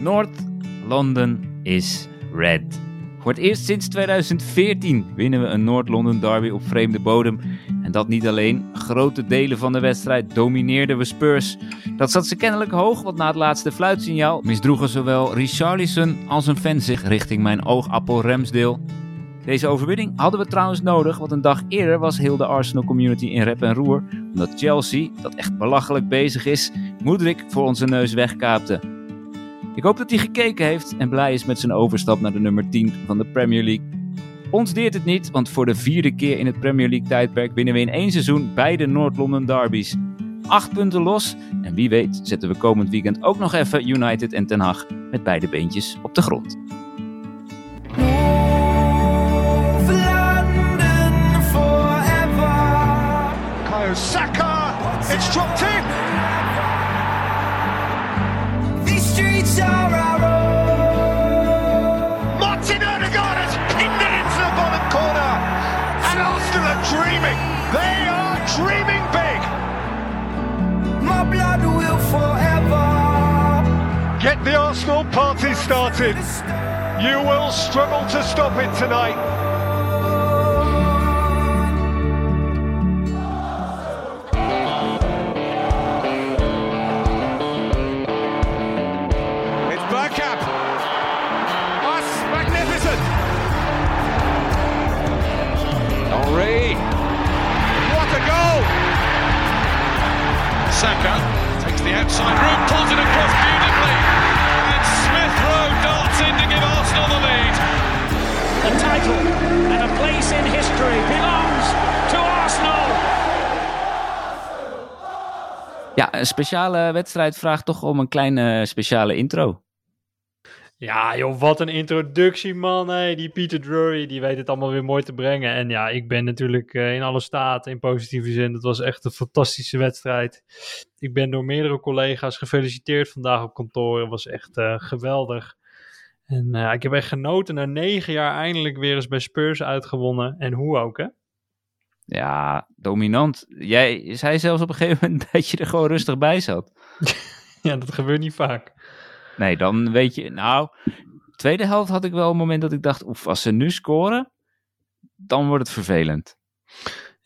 North London is red. Voor het eerst sinds 2014 winnen we een Noord-London derby op vreemde bodem. En dat niet alleen. Grote delen van de wedstrijd domineerden we Spurs. Dat zat ze kennelijk hoog, want na het laatste fluitsignaal misdroegen zowel Richarlison als een fan zich richting mijn oogappel Ramsdale. Deze overwinning hadden we trouwens nodig, want een dag eerder was heel de Arsenal community in rep en roer. Omdat Chelsea, dat echt belachelijk bezig is, Moedrik voor onze neus wegkaapte. Ik hoop dat hij gekeken heeft en blij is met zijn overstap naar de nummer 10 van de Premier League. Ons deert het niet, want voor de vierde keer in het Premier League tijdperk winnen we in één seizoen beide Noord-London derbies. Acht punten los en wie weet zetten we komend weekend ook nog even United en Ten Hag met beide beentjes op de grond. Get the Arsenal party started. You will struggle to stop it tonight. It's Bergkamp. That's magnificent. Henri. What a goal. Saka takes the outside route, pulls it across beautifully. The title and a place in history belongs to Arsenal. Ja, een speciale wedstrijd vraagt toch om een kleine speciale intro. Ja, joh, wat een introductie, man. Hey, die Peter Drury, die weet het allemaal weer mooi te brengen. En ja, ik ben natuurlijk eh, in alle staat, in positieve zin. Het was echt een fantastische wedstrijd. Ik ben door meerdere collega's gefeliciteerd vandaag op kantoor. Het was echt eh, geweldig. En eh, ik heb echt genoten. Na negen jaar eindelijk weer eens bij Spurs uitgewonnen. En hoe ook, hè? Ja, dominant. Jij zei zelfs op een gegeven moment dat je er gewoon rustig bij zat. Ja, dat gebeurt niet vaak. Nee, dan weet je, nou, tweede helft had ik wel een moment dat ik dacht, oef, als ze nu scoren, dan wordt het vervelend.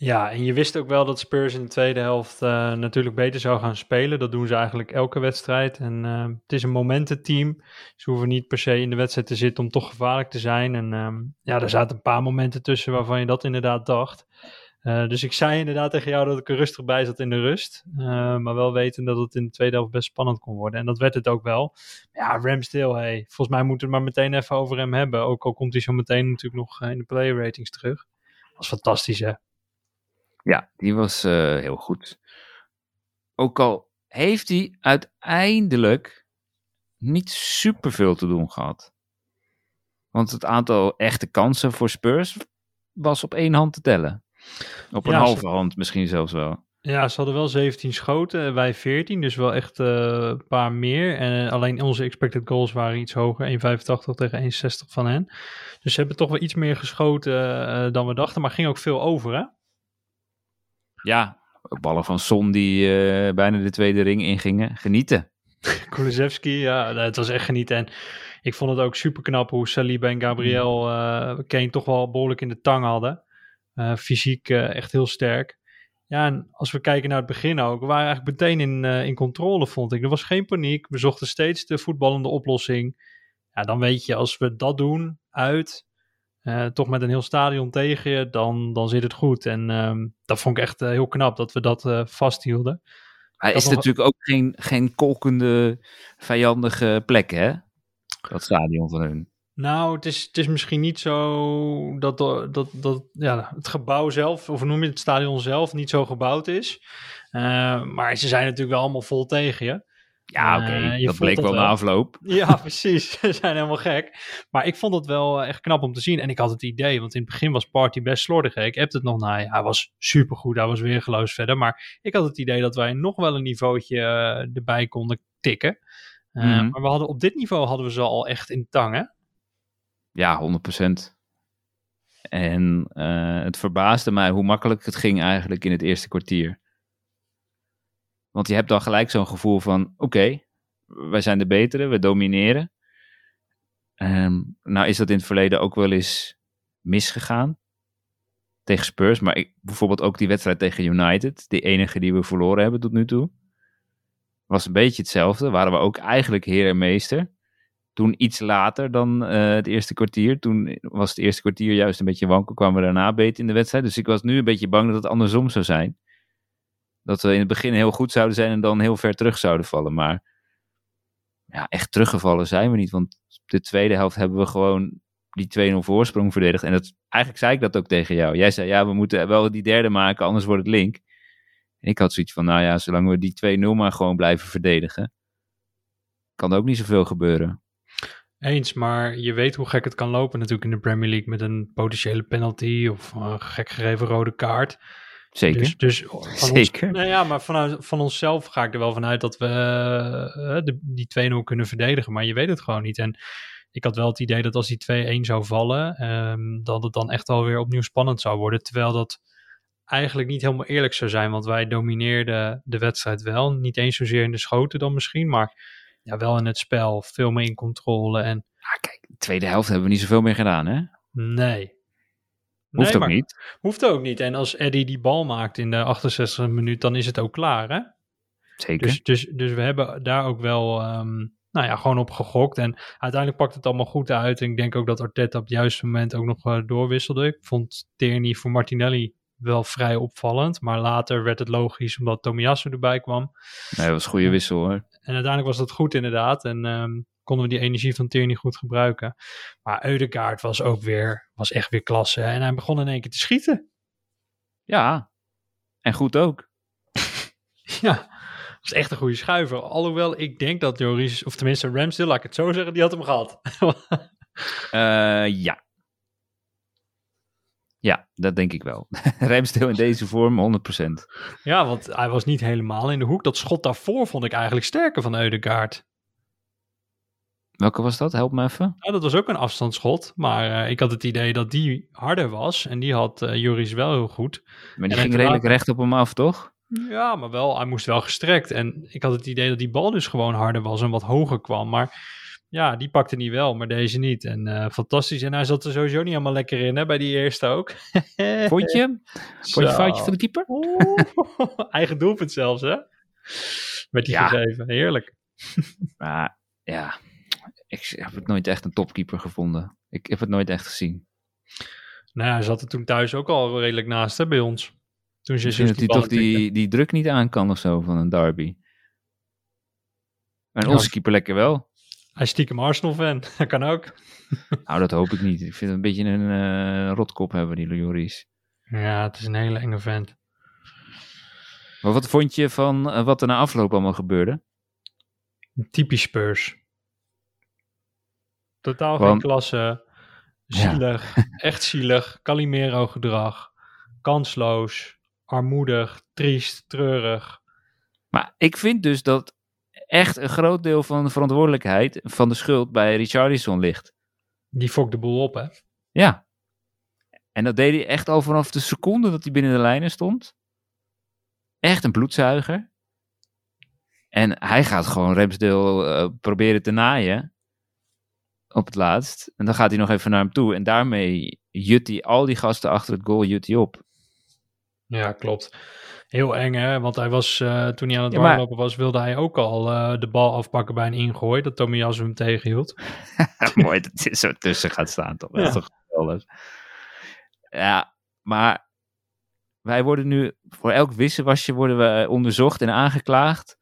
Ja, en je wist ook wel dat Spurs in de tweede helft eh, natuurlijk beter zou gaan spelen. Dat doen ze eigenlijk elke wedstrijd. En eh, het is een momententeam. Ze hoeven niet per se in de wedstrijd te zitten om toch gevaarlijk te zijn. En ehm, ja, er zaten een paar momenten tussen waarvan je dat inderdaad dacht. Eh, dus ik zei inderdaad tegen jou dat ik er rustig bij zat in de rust. Maar wel weten dat het in de tweede helft best spannend kon worden. En dat werd het ook wel. Ja, Ramsdale, hey, volgens mij moeten we het maar meteen even over hem hebben. Ook al komt hij zo meteen natuurlijk nog in de player ratings terug. Dat was fantastisch, hè? Ja, die was eh, heel goed. Ook al heeft hij uiteindelijk niet superveel te doen gehad. Want het aantal echte kansen voor Spurs was op één hand te tellen. Op een Ja, halve ze- hand misschien zelfs wel. Ja, ze hadden wel 17 schoten, en wij 14, dus wel echt eh, een paar meer. En eh, alleen onze expected goals waren iets hoger, 1,85 tegen 1,60 van hen. Dus ze hebben toch wel iets meer geschoten dan we dachten, maar ging ook veel over, hè? Ja, ballen van Son die eh, bijna de tweede ring ingingen. Genieten. Kulusevski, ja, het was echt genieten. En ik vond het ook super knap hoe Saliba en Gabriel eh Kane toch wel behoorlijk in de tang hadden. Eh, fysiek echt heel sterk. Ja, en als we kijken naar het begin ook, we waren eigenlijk meteen in, in controle, vond ik. Er was geen paniek. We zochten steeds de voetballende oplossing. Ja, dan weet je, als we dat doen, uit, eh, toch met een heel stadion tegen je, dan, dan zit het goed. En ehm, dat vond ik echt eh, heel knap dat we dat eh, vasthielden. Hij Dat is nog- natuurlijk ook geen, geen kolkende, vijandige plek, hè? Dat stadion van hun. Nou, het is, het is misschien niet zo dat, dat, dat ja, het gebouw zelf, of noem je het, stadion zelf, niet zo gebouwd is. Maar ze zijn natuurlijk wel allemaal vol tegen je. Ja, Eh, oké. je dat bleek dat wel na wel. afloop. Ja, precies. Ze zijn helemaal gek. Maar ik vond het wel eh, echt knap om te zien. En ik had het idee, want in het begin was Party best slordig. hè. Ik heb het nog naar. Hij was supergoed. Hij was weergeloos verder. Maar ik had het idee dat wij nog wel een niveautje eh, erbij konden tikken. Eh, Mhm. Maar we hadden, op dit niveau hadden we ze al echt in tang, hè? Ja, 100%. En eh, het verbaasde mij hoe makkelijk het ging eigenlijk in het eerste kwartier. Want je hebt dan gelijk zo'n gevoel van, oké, wij zijn de betere, we domineren. Ehm, nou is dat in het verleden ook wel eens misgegaan tegen Spurs. Maar ik, bijvoorbeeld ook die wedstrijd tegen United, die enige die we verloren hebben tot nu toe, was een beetje hetzelfde. Waren we ook eigenlijk heer en meester. Toen iets later dan eh, het eerste kwartier. Toen was het eerste kwartier juist een beetje wankel. Kwamen we daarna beter in de wedstrijd. Dus ik was nu een beetje bang dat het andersom zou zijn. Dat we in het begin heel goed zouden zijn en dan heel ver terug zouden vallen. Maar ja, echt teruggevallen zijn we niet. Want de tweede helft hebben we gewoon die 2-0 voorsprong verdedigd. En dat, eigenlijk zei ik dat ook tegen jou. Jij zei, ja, we moeten wel die derde maken, anders wordt het link. En ik had zoiets van, nou ja, zolang we die 2-0 maar gewoon blijven verdedigen, kan er ook niet zoveel gebeuren. Eens, maar je weet hoe gek het kan lopen natuurlijk in de Premier League met een potentiële penalty of een gek gegeven rode kaart. Zeker. Dus, dus van Zeker. Ons, nou ja, maar vanuit, van onszelf ga ik er wel vanuit dat we uh, de, die 2-0 kunnen verdedigen, maar je weet het gewoon niet. En ik had wel het idee dat als die 2-1 zou vallen, um, dat het dan echt wel weer opnieuw spannend zou worden. Terwijl dat eigenlijk niet helemaal eerlijk zou zijn, want wij domineerden de wedstrijd wel. Niet eens zozeer in de schoten dan misschien, maar ja, wel in het spel, veel meer in controle. En... Ja, kijk, de tweede helft hebben we niet zoveel meer gedaan, hè? Nee. Hoeft nee, ook niet. Hoeft ook niet. En als Eddie die bal maakt in de 68 minuut, dan is het ook klaar, hè? Zeker. Dus, dus, dus we hebben daar ook wel, um, nou ja, gewoon op gegokt. En uiteindelijk pakt het allemaal goed uit. En ik denk ook dat Arteta op het juiste moment ook nog uh, doorwisselde. Ik vond Tierney voor Martinelli wel vrij opvallend. Maar later werd het logisch omdat Tomiyasu erbij kwam. Nee, dat was een goede wissel hoor. En uiteindelijk was dat goed inderdaad. En um, konden we die energie van Tierney goed gebruiken. Maar Eudegaard was ook weer, was echt weer klasse. En hij begon in één keer te schieten. Ja, en goed ook. ja, dat is echt een goede schuiver. Alhoewel ik denk dat Joris, of tenminste Ramsdale, laat ik het zo zeggen, die had hem gehad. uh, ja. Ja, dat denk ik wel. Ramsdale in deze vorm 100%. Ja, want hij was niet helemaal in de hoek. Dat schot daarvoor vond ik eigenlijk sterker van Eudegaard. Welke was dat? Help me even. Ja, dat was ook een afstandsschot. Maar uh, ik had het idee dat die harder was. En die had uh, Joris wel heel goed. Maar die en ging redelijk recht op hem af, toch? Ja, maar wel, hij moest wel gestrekt. En ik had het idee dat die bal dus gewoon harder was en wat hoger kwam. Maar ja, die pakte niet wel, maar deze niet. En uh, fantastisch. En hij zat er sowieso niet helemaal lekker in, hè, bij die eerste ook. Vond je? Vond je foutje van de keeper? Eigen doelpunt zelfs, hè? Werd die Ja. gegeven. Heerlijk. Maar ja, ik heb het nooit echt een topkeeper gevonden. Ik heb het nooit echt gezien. Nou ja, hij zat er toen thuis ook al redelijk naast, hè, bij ons. Toen ze Misschien dat hij toch die, die druk niet aan kan of zo van een derby. En Ja. onze keeper lekker wel. Hij is stiekem Arsenal-fan. Dat kan ook. Nou, dat hoop ik niet. Ik vind het een beetje een eh, rotkop hebben, die Lloris. Ja, het is een hele enge vent. Maar wat vond je van eh, wat er na afloop allemaal gebeurde? Typisch Spurs. Totaal Want- geen klasse. Zielig. Echt zielig. Calimero gedrag. Kansloos. Armoedig. Triest. Treurig. Maar ik vind dus dat echt een groot deel van de verantwoordelijkheid van de schuld bij Richarlison ligt. Die fokt de boel op, hè? Ja. En dat deed hij echt al vanaf de seconde dat hij binnen de lijnen stond. Echt een bloedzuiger. En hij gaat gewoon Ramsdale eh, proberen te naaien. Op het laatst. En dan gaat hij nog even naar hem toe. En daarmee jut hij al die gasten achter het goal jut hij op. Ja, klopt. Heel eng, hè? Want hij was, eh, toen hij aan het Ja, warmlopen was, wilde hij ook al eh, de bal afpakken bij een ingooi. Dat Tomiyasu hem tegenhield. Mooi dat hij zo tussen gaat staan toch. Dat is Ja. toch geweldig. Ja, maar wij worden nu voor elk wisselwasje worden we eh, onderzocht en aangeklaagd.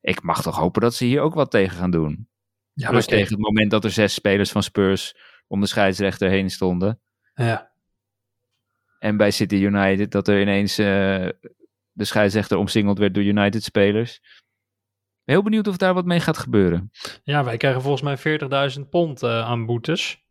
Ik mag toch hopen dat ze hier ook wat tegen gaan doen. Ja, Plus tegen het moment dat er zes spelers van Spurs om de scheidsrechter heen stonden. Ja. En bij City United dat er ineens eh, de scheidsrechter omsingeld werd door United spelers. Ik ben heel benieuwd of daar wat mee gaat gebeuren. ja, wij krijgen volgens mij 40.000 pond eh, aan boetes.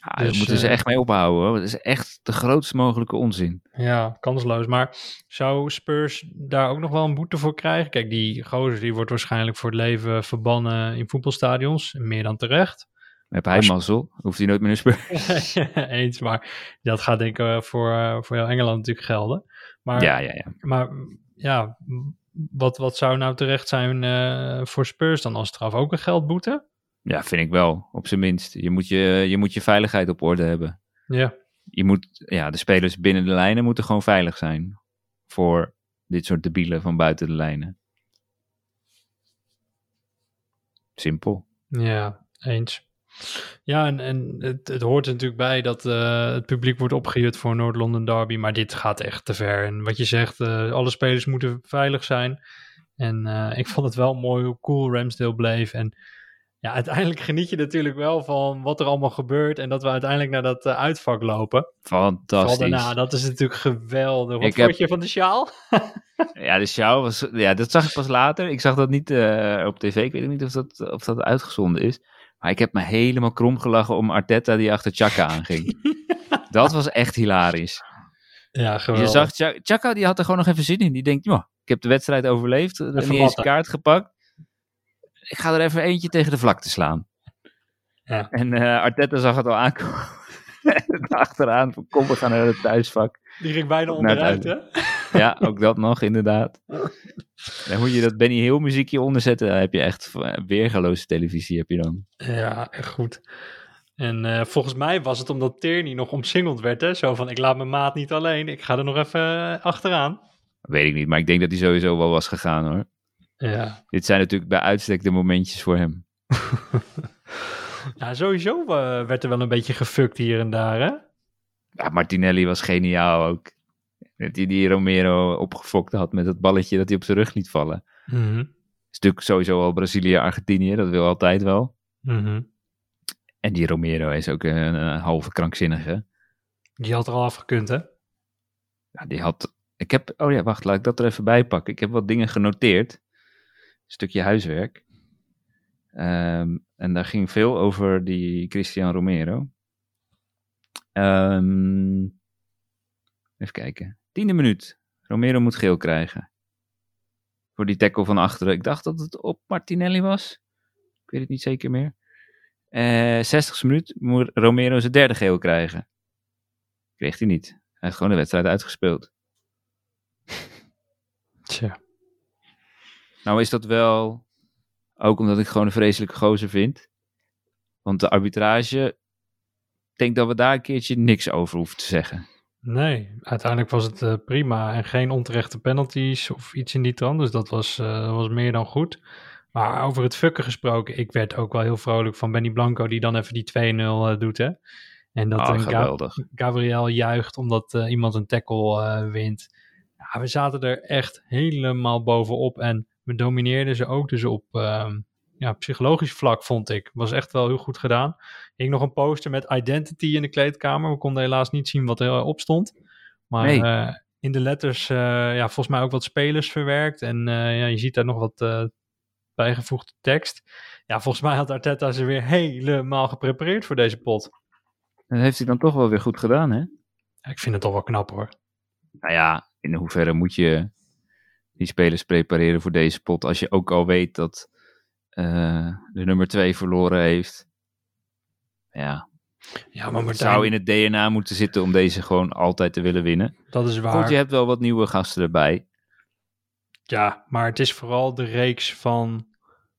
Ja, daar Dus, moeten ze eh, echt mee ophouden. Hoor. Dat is echt de grootst mogelijke onzin. Ja, kansloos. Maar zou Spurs daar ook nog wel een boete voor krijgen? Kijk, die gozer die wordt waarschijnlijk voor het leven verbannen in voetbalstadions. Meer dan terecht. Heb hij mazzel, hoeft hij nooit meer naar Spurs. Eens, maar dat gaat denk ik eh, voor, eh, voor heel Engeland natuurlijk gelden. Maar, Ja, ja, ja. maar ja, wat, wat zou nou terecht zijn voor Spurs dan als straf? Ook een geldboete? Ja, vind ik wel, op zijn minst. Je moet je, je moet je veiligheid op orde hebben. Ja. Je moet, ja, de spelers binnen de lijnen moeten gewoon veilig zijn. Voor dit soort debielen van buiten de lijnen. Simpel. Ja, eens. Ja, en, en het, het hoort er natuurlijk bij dat eh, het publiek wordt opgehuurd voor Noord-London Derby, maar dit gaat echt te ver. En wat je zegt, eh, alle spelers moeten veilig zijn. En eh, ik vond het wel mooi hoe cool Ramsdale bleef. En ja, uiteindelijk geniet je natuurlijk wel van wat er allemaal gebeurt en dat we uiteindelijk naar dat uitvak lopen. Fantastisch. daarna, dat is natuurlijk geweldig. Wat Ik vond heb- je van de sjaal? Ja, de show was, ja, dat zag ik pas later. Ik zag dat niet eh, op tv. Ik weet niet of dat, of dat uitgezonden is. Maar ik heb me helemaal krom gelachen om Arteta die achter Chaka aanging. dat was echt hilarisch. Ja, Je geweldig. zag, Cha- Chaka die had er gewoon nog even zin in. Die denkt, "Joh, ik heb de wedstrijd overleefd. Er Even niet eens kaart gepakt. Ik ga er even eentje tegen de vlakte slaan. Ja. En eh, Arteta zag het al aankomen. En Achteraan, van, kom, we gaan naar het thuisvak. Die ging bijna onderuit, hè? Ja, ook dat nog, inderdaad. Dan moet je dat Benny Hill muziekje onderzetten. Dan heb je echt eh, weergeloze televisie, heb je dan. Ja, echt goed. En eh, volgens mij was het omdat Tierney nog omsingeld werd, hè? Zo van, ik laat mijn maat niet alleen, ik ga er nog even achteraan. Weet ik niet, maar ik denk dat hij sowieso wel was gegaan hoor. Ja, Dit zijn natuurlijk bij uitstek de momentjes voor hem. ja sowieso eh, werd er wel een beetje gefukt hier en daar, hè? Ja, Martinelli was geniaal ook. Dat hij die Romero opgefokt had met het balletje dat hij op zijn rug liet vallen. Mhm, is natuurlijk sowieso al Brazilië-Argentinië, dat wil altijd wel. mhm. En die Romero is ook een, een halve krankzinnige. Die had er al afgekund, hè? Ja, die had... Ik heb... Oh ja, wacht, laat ik dat er even bij pakken. Ik heb wat dingen genoteerd. Stukje huiswerk. Ehm, en daar ging veel over die Christian Romero. Ehm, even kijken. Tiende minuut. Romero moet geel krijgen. Voor die tackle van achteren. Ik dacht dat het op Martinelli was. Ik weet het niet zeker meer. Eh 60ste minuut moet Romero zijn derde geel krijgen. Kreeg hij niet. Hij heeft gewoon de wedstrijd uitgespeeld. Tja. Nou is dat wel ook omdat ik gewoon een vreselijke gozer vind. Want de arbitrage, ik denk dat we daar een keertje niks over hoeven te zeggen. Nee, uiteindelijk was het eh, prima en geen onterechte penalties of iets in die trant. Dus dat was, eh, was meer dan goed. Maar over het fucken gesproken, ik werd ook wel heel vrolijk van Benny Blanco die dan even die 2-0 eh, doet, hè. En dat Ah. Gabriel juicht omdat iemand een tackle wint. Ja, we zaten er echt helemaal bovenop en we domineerden ze ook dus op ehm, ja, psychologisch vlak, vond ik. Was echt wel heel goed gedaan. Hing nog een poster met identity in de kleedkamer. We konden helaas niet zien wat erop stond. Maar Nee. eh, in de letters, eh, ja, volgens mij ook wat spelers verwerkt. En eh, ja, je ziet daar nog wat eh, bijgevoegde tekst. Ja, volgens mij had Arteta ze weer helemaal geprepareerd voor deze pot. Dat heeft hij dan toch wel weer goed gedaan, hè? Ja, ik vind het toch wel knap hoor. Nou ja, in hoeverre moet je die spelers prepareren voor deze pot als je ook al weet dat eh, de nummer 2 verloren heeft. Ja, Ja, maar het zou in het DNA moeten zitten om deze gewoon altijd te willen winnen. dat is waar. Goed, je hebt wel wat nieuwe gasten erbij. Ja, maar het is vooral de reeks van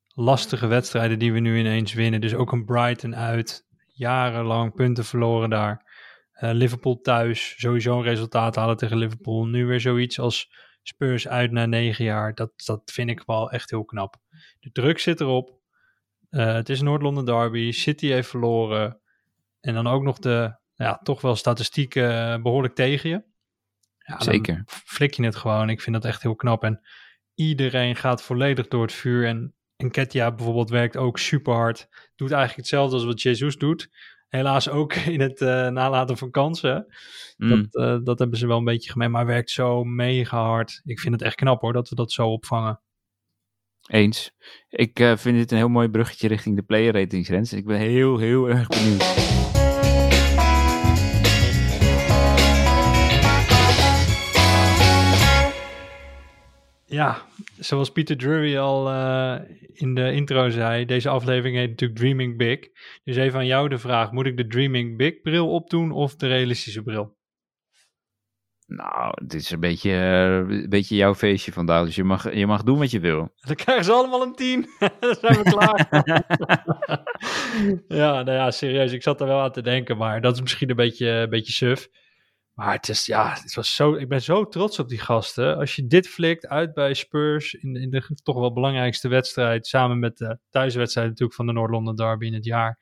lastige wedstrijden die we nu ineens winnen. Dus ook een Brighton uit, jarenlang punten verloren daar. Eh, Liverpool thuis, sowieso een resultaat halen tegen Liverpool. Nu weer zoiets als Spurs uit na negen jaar. Dat, dat vind ik wel echt heel knap. De druk zit erop. Eh, het is Noord-Londen derby. City heeft verloren. En dan ook nog de, ja, toch wel statistieken eh, behoorlijk tegen je. Ja, Zeker. flik je het gewoon. Ik vind dat echt heel knap. En iedereen gaat volledig door het vuur. En Enketia bijvoorbeeld werkt ook super hard. Doet eigenlijk hetzelfde als wat Jesus doet. Helaas ook in het eh, nalaten van kansen. Mm. Dat, eh, dat hebben ze wel een beetje gemeen. Maar werkt zo mega hard. Ik vind het echt knap hoor, dat we dat zo opvangen. Eens. Ik eh, vind dit een heel mooi bruggetje richting de player ratings, Rens. Ik ben heel, heel erg benieuwd. Ja, zoals Peter Drury al eh, in de intro zei, deze aflevering heet natuurlijk Dreaming Big. Dus even aan jou de vraag, moet ik de Dreaming Big bril opdoen of de realistische bril? Nou, dit is een beetje, eh, een beetje jouw feestje vandaag. Dus je mag, je mag doen wat je wil. Dan krijgen ze allemaal een 10. Dan zijn we klaar. ja, nou ja, serieus. Ik zat er wel aan te denken, maar dat is misschien een beetje, een beetje suf. Maar het is, ja, het was zo, ik ben zo trots op die gasten. Als je dit flikt uit bij Spurs in, in de toch wel belangrijkste wedstrijd, samen met de thuiswedstrijd natuurlijk van de Noord-London Derby in het jaar.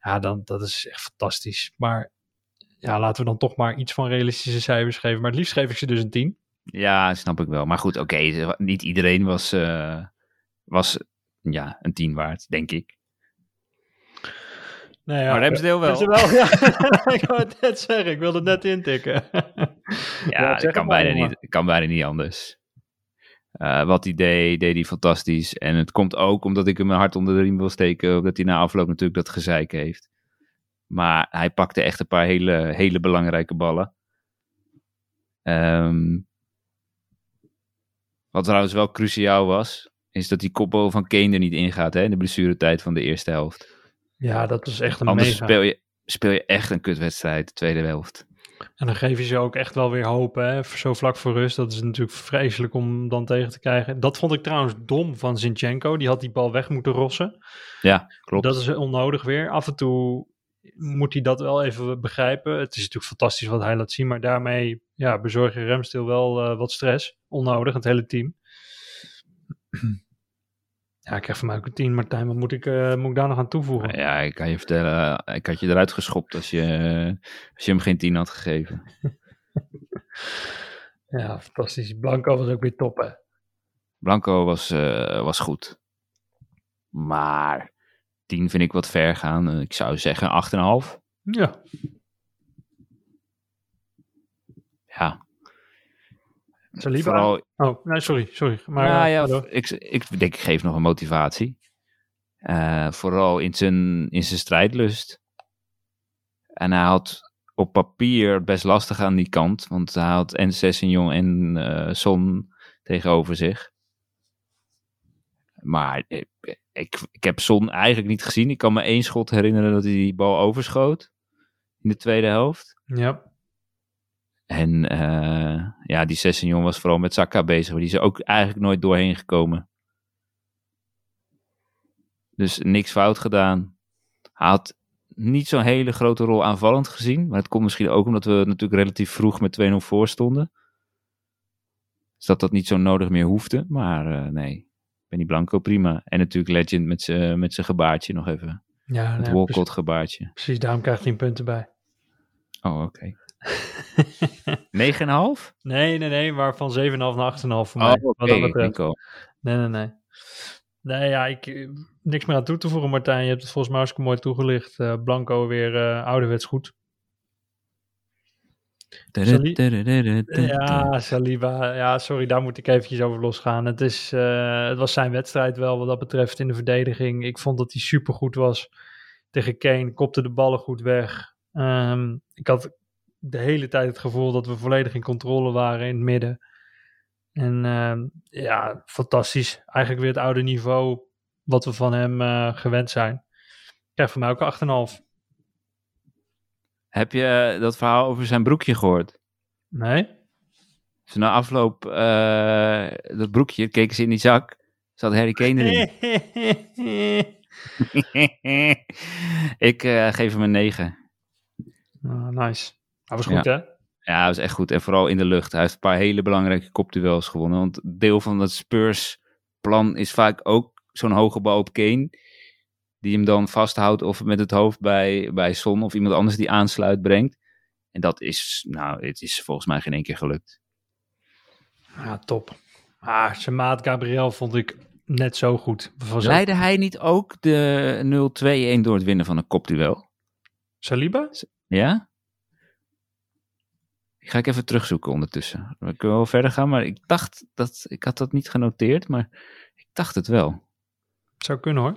Ja, dan, dat is echt fantastisch. Maar ja, laten we dan toch maar iets van realistische cijfers geven. Maar het liefst geef ik ze dus een 10. Ja, snap ik wel. Maar goed, oké, niet iedereen was, eh, was ja, een 10 waard, denk ik. Nou ja, maar Ramsdale wel. wel ja. ik wou het net zeggen, ik wilde het net intikken. ja, dat kan bijna, niet, kan bijna niet anders. Eh, wat hij deed, deed hij fantastisch. En het komt ook omdat ik hem mijn hart onder de riem wil steken, omdat hij na afloop natuurlijk dat gezeik heeft. Maar hij pakte echt een paar hele, hele belangrijke ballen. Ehm, wat trouwens wel cruciaal was, is dat die kopbal van Kane er niet ingaat hè, in de blessuretijd van de eerste helft. Ja, dat was echt een Anders mega. speel je, speel je echt een kutwedstrijd, de tweede helft. En dan geef je ze ook echt wel weer hoop, hè? Zo vlak voor rust. Dat is natuurlijk vreselijk om dan tegen te krijgen. Dat vond ik trouwens dom van Zinchenko. Die had die bal weg moeten rossen. Ja, klopt. Dat is onnodig weer. Af en toe moet hij dat wel even begrijpen. Het is natuurlijk fantastisch wat hij laat zien. Maar daarmee ja, bezorg je Ramstil wel eh, wat stress. Onnodig, het hele team. Ja, ik krijg van mij ook een 10, Martijn. Wat moet ik, eh, moet ik daar nog aan toevoegen? Ja, ik kan je vertellen, eh, ik had je eruit geschopt als je, als je hem geen 10 had gegeven. Ja, fantastisch. Blanco was ook weer top, hè? Blanco was, eh, was goed. Maar 10 vind ik wat ver gaan. Ik zou zeggen 8,5. Ja. Ja, Saliba. vooral... Oh, nee, sorry, sorry. Maar, nou eh, ja, ik, ik denk, ik geef nog een motivatie. Eh, vooral in zijn, in zijn strijdlust. En hij had op papier best lastig aan die kant. Want hij had en Sessignon en eh Son tegenover zich. Maar ik, ik, ik heb Son eigenlijk niet gezien. Ik kan me één schot herinneren dat hij die bal overschoot. In de tweede helft. Ja. En eh, ja, die Sessignon was vooral met Saka bezig. Maar die is ook eigenlijk nooit doorheen gekomen. Dus niks fout gedaan. Hij had niet zo'n hele grote rol aanvallend gezien. Maar het komt misschien ook omdat we natuurlijk relatief vroeg met 2-0 voor stonden. Dus dat dat niet zo nodig meer hoefde. Maar eh, nee, Benny Blanco prima. En natuurlijk Legend met zijn met zijn gebaartje nog even. Ja, Het nee, precies, Walcott gebaartje. precies, daarom krijgt hij een punten bij. Oh, oké. 9,5? Nee, nee, nee, maar van 7,5 naar 8,5 voor Oh, mij. Wat. Nee, nee, nee. Nee, ja, ik, eh, niks meer aan toe te voegen, Martijn. Je hebt het volgens mij hartstikke mooi toegelicht. Eh, Blanco weer eh, ouderwets goed. Ja, Saliba. Ja, sorry, daar moet ik eventjes over losgaan. Het, is, het was zijn wedstrijd wel wat dat betreft in de verdediging. Ik vond dat hij supergoed was tegen Kane. Kopte de ballen goed weg. Ehm, ik had de hele tijd het gevoel dat we volledig in controle waren in het midden. En ehm, ja, fantastisch. Eigenlijk weer het oude niveau wat we van hem eh, gewend zijn. Ik krijg van mij ook een 8,5. Heb je eh, dat verhaal over zijn broekje gehoord? Nee? Dus na afloop, eh, dat broekje, keken ze in die zak, zat Harry Kane erin. ik geef hem een 9. Ah, nice. Hij was goed, hè? Ja, hij was echt goed. En vooral in de lucht. Hij heeft een paar hele belangrijke kopduels gewonnen. Want deel van dat Spurs plan is vaak ook zo'n hoge bal op Kane. Die hem dan vasthoudt of met het hoofd bij, bij Son of iemand anders die aansluit brengt. En dat is, nou, het is volgens mij geen één keer gelukt. Ja, top. Ah, zijn maat Gabriel vond ik net zo goed. Leidde hij niet ook de 0-2-1 door het winnen van een kopduel? Saliba? Ja? Die ga ik even terugzoeken ondertussen. We kunnen wel verder gaan, maar ik dacht dat, ik had dat niet genoteerd, maar ik dacht het wel. Zou kunnen hoor.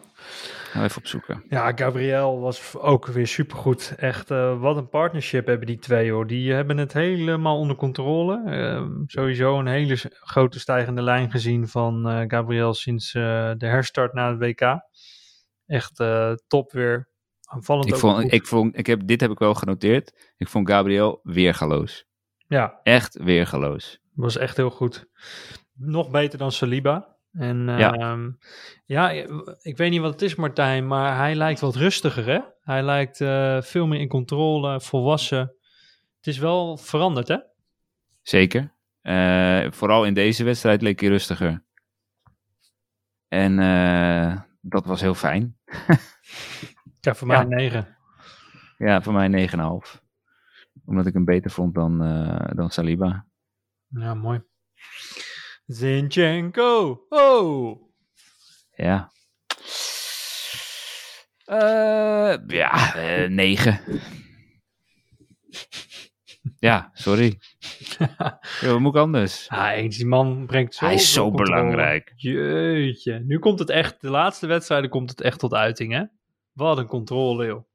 Even opzoeken. Ja, Gabriel was ook weer supergoed. Echt, eh, wat een partnership hebben die twee hoor. Die hebben het helemaal onder controle. Ehm, sowieso een hele grote stijgende lijn gezien van eh, Gabriel sinds eh, de herstart na het WK. Echt top weer. Aanvallend Ik vond, ik vond, ik heb, dit heb ik wel genoteerd. Ik vond Gabriel weergaloos. Ja, Echt weergeloos. was echt heel goed. Nog beter dan Saliba. En Ja. ja. ja, ik weet niet wat het is, Martijn, maar hij lijkt wat rustiger, hè? Hij lijkt eh, veel meer in controle, volwassen. Het is wel veranderd, hè? Zeker. Eh, vooral in deze wedstrijd leek hij rustiger. En eh, dat was heel fijn. Ja, voor Ja. mij een negen. Ja, voor mij 9,5. Omdat ik hem beter vond dan, eh, dan Saliba. Ja, mooi. Zinchenko. Oh! Ja. Eh, ja, eh 9. ja, sorry. wat moet ik anders? Ja, eens, die man brengt zo Hij is zo belangrijk. Jeetje. Nu komt het echt, de laatste wedstrijden komt het echt tot uiting, hè? Wat een controle, joh.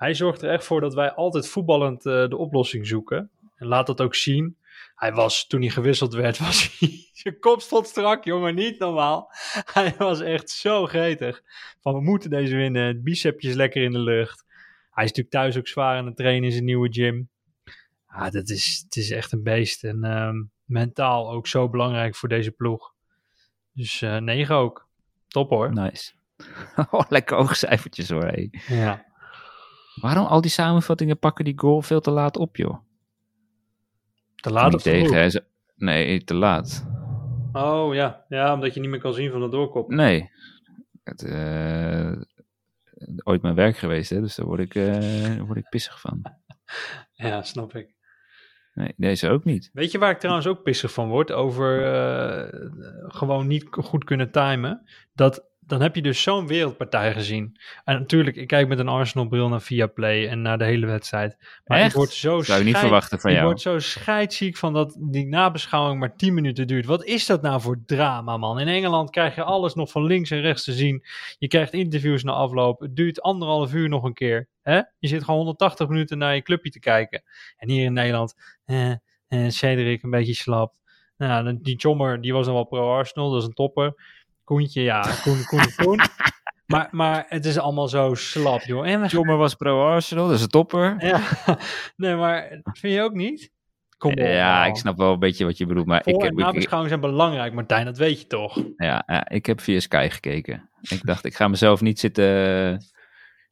Hij zorgt er echt voor dat wij altijd voetballend eh, de oplossing zoeken. En laat dat ook zien. Hij was, toen hij gewisseld werd, was hij... Zijn kop stond strak, jongen, niet normaal. Hij was echt zo gretig. Van, we moeten deze winnen. Bicepjes lekker in de lucht. Hij is natuurlijk thuis ook zwaar aan het trainen in zijn nieuwe gym. Ah, dat is, het is echt een beest. En ehm, mentaal ook zo belangrijk voor deze ploeg. Dus eh 9 ook. Top hoor. Nice. oh, lekker oogcijfertjes hoor. Ja. Waarom al die samenvattingen pakken die goal veel te laat op, joh? Te laat Niet of tegen. hè, ze- Nee, te laat. Oh ja. ja, omdat je niet meer kan zien van de doorkop. Nee. Het, eh, ooit mijn werk geweest, hè, dus daar word ik, eh, daar word ik pissig van. Ja, snap ik. Nee, deze ook niet. Weet je waar ik trouwens ook pissig van word? Over eh, gewoon niet goed kunnen timen. Dat, dan heb je dus zo'n wereldpartij gezien. En natuurlijk, ik kijk met een Arsenal-bril naar Viaplay en naar de hele wedstrijd. Maar Echt? ik word zo Zou ik niet verwachten van ik jou. word zo scheidziek van dat die nabeschouwing maar 10 minuten duurt. Wat is dat nou voor drama, man? In Engeland krijg je alles nog van links en rechts te zien. Je krijgt interviews na afloop. Het duurt anderhalf uur nog een keer. Hè? Je zit gewoon 180 minuten naar je clubje te kijken. En hier in Nederland, eh, eh, Cedric een beetje slap. Nou, die Chommer, die was dan wel pro-Arsenal, dat is een topper. Koentje, ja, Koen, Koen, Koen. Maar, maar het is allemaal zo slap, joh. En we Jommer was pro-Arsenal, dat is een topper. ja, nee, maar vind je ook niet? Kom op. Ja, man. ik snap wel een beetje wat je bedoelt, maar Voor- ik en heb, zijn belangrijk, Martijn, dat weet je toch? ja, ja, ik heb via Sky gekeken. Ik dacht, ik ga mezelf niet zitten,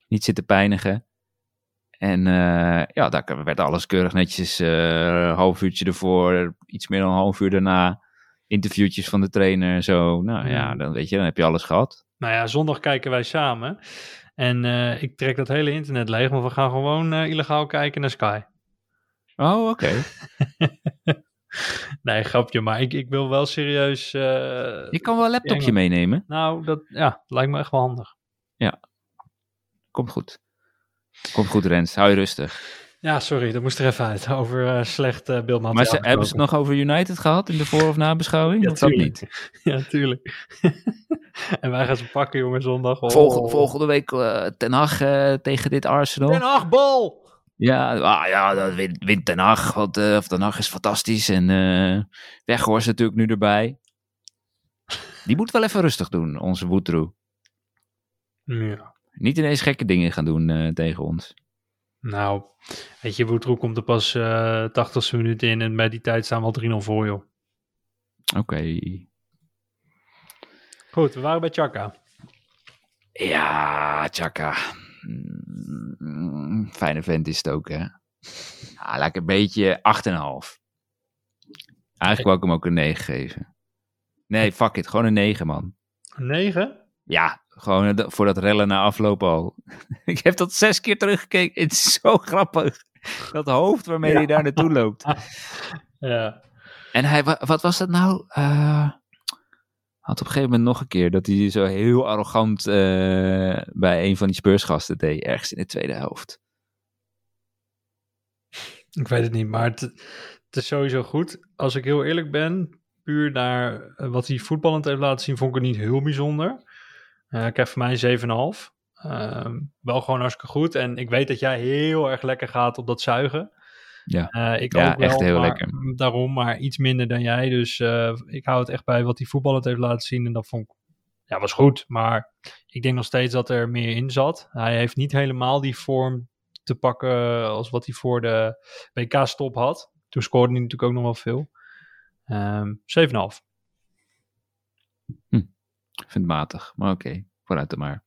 niet zitten pijnigen. En eh, ja, daar werd alles keurig netjes, eh, een half uurtje ervoor, iets meer dan een half uur daarna. Interviewtjes van de trainer en zo. Nou ja, Hmm. dan weet je, dan heb je alles gehad. Nou ja, zondag kijken wij samen. En eh, ik trek dat hele internet leeg, maar we gaan gewoon eh, illegaal kijken naar Sky. Oh, oké. Nee, grapje, maar ik, ik wil wel serieus... eh, Je kan wel een laptopje Ja, meenemen. Nou, dat ja, lijkt me echt wel handig. Komt goed. Komt goed, Rens. Hou je rustig. Ja, sorry, dat moest er even uit. Over eh, slecht eh beeldmateriaal. Maar ze, hebben ze het nog over United gehad in de voor- of nabeschouwing? Ja, of dat niet? Ja, tuurlijk. en wij gaan ze pakken, jongen, zondag. Oh. Volgende, volgende week eh, Ten Hag tegen dit Arsenal. Ten Hag, bal! Ja, ah, ja dat wint, wint Ten Hag. Want of Ten Hag is fantastisch. En eh Weghorst natuurlijk nu erbij. Die moet wel even rustig doen, onze Woetroe. Ja. Niet ineens gekke dingen gaan doen tegen ons. Nou, weet je, Woetroe komt er pas eh 80ste minuut in en bij die tijd staan we al 3-0 voor, joh. Oké. Goed, we waren bij Chaka. Ja, Chaka. Mm, fijne vent is het ook, hè? Ja, laat ik een beetje 8,5. Eigenlijk wou ik hem ook een 9 geven. Nee, fuck it. Gewoon een 9, man. 9? Ja, gewoon de- voor dat rellen na afloop al. ik heb dat zes keer teruggekeken. Het is zo grappig. Dat hoofd waarmee hij daar naartoe loopt. Ja. En hij, wa- wat was dat nou? Eh, had op een gegeven moment nog een keer dat hij zo heel arrogant eh, bij een van die Spursgasten deed. Ergens in de tweede helft. Ik weet het niet, maar het, het is sowieso goed. Als ik heel eerlijk ben, puur naar eh, wat hij voetballend heeft laten zien, vond ik het niet heel bijzonder. Eh, ik heb voor mij een 7,5. Ehm, wel gewoon hartstikke goed. En ik weet dat jij heel erg lekker gaat op dat zuigen. Ja. Eh, ik Ja, ook wel, echt heel maar- lekker. Daarom, maar iets minder dan jij. Dus eh, ik hou het echt bij wat hij voetballend heeft laten zien. En dat vond ik, ja, was goed. Maar ik denk nog steeds dat er meer in zat. Hij heeft niet helemaal die vorm te pakken als wat hij voor de WK-stop had. Toen scoorde hij natuurlijk ook nog wel veel. Ehm 7,5. Ik vind het matig, maar oké, vooruit dan maar.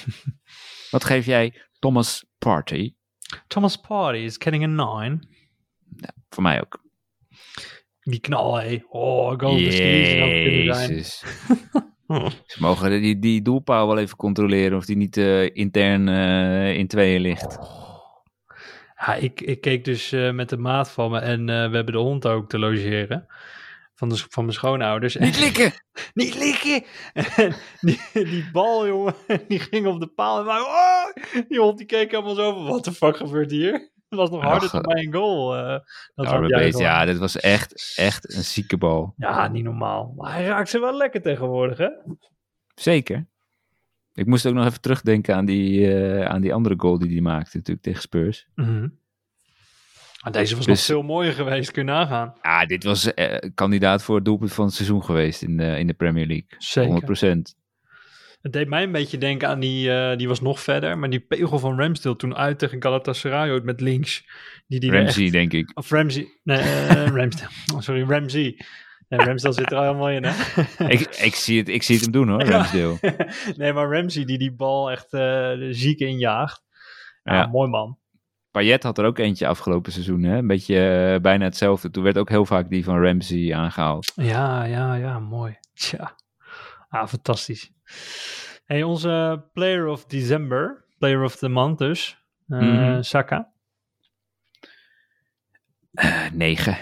Wat geef jij Thomas Party? Thomas Party is getting a 9. Voor mij ook. Die knal, hé. Oh, goal zijn. Jezus. Ze mogen die, die doelpaal wel even controleren of die niet eh, intern eh, in tweeën ligt. Ja, ik, ik keek dus eh, met de maat van me en eh, we hebben de hond ook te logeren. Van, de, van mijn schoonouders. Niet likken! niet likken! En die, die bal, jongen, die ging op de paal. En wij, oh! Die hond die keek helemaal zo van, wat de fuck gebeurt hier? Het was nog harder dan bij een goal. eh, dat gewoon. ja, dit was echt, echt een zieke bal. ja, niet normaal. Maar hij raakt ze wel lekker tegenwoordig, hè? Zeker. Ik moest ook nog even terugdenken aan die, eh, aan die andere goal die hij maakte natuurlijk tegen Spurs. Mhm. Maar deze was Dus- nog veel mooier geweest, kun je nagaan. Ja, dit was eh, kandidaat voor het doelpunt van het seizoen geweest in de, in de Premier League. Zeker. 100%. Het deed mij een beetje denken aan die, eh, die was nog verder, maar die pegel van Ramsdale toen uit tegen Galatasaray met links. Die, die Ramsey, echt- denk ik. of Ramsey, nee, eh, Ramsdale. Oh, sorry, Ramsey. Ramsdale zit er al helemaal in, hè? ik, ik, zie het, ik zie het hem doen hoor. Ramsdale. nee, maar Ramsey die die bal echt ziek injaagt. Ja, Ja. mooi man. Payet had er ook eentje afgelopen seizoen, hè? Een beetje eh, bijna hetzelfde. Toen werd ook heel vaak die van Ramsey aangehaald. Ja, ja, ja, mooi. Tja, ah, fantastisch. Hey, onze player of December, player of the month dus, eh, Mhm. Saka. Eh, negen.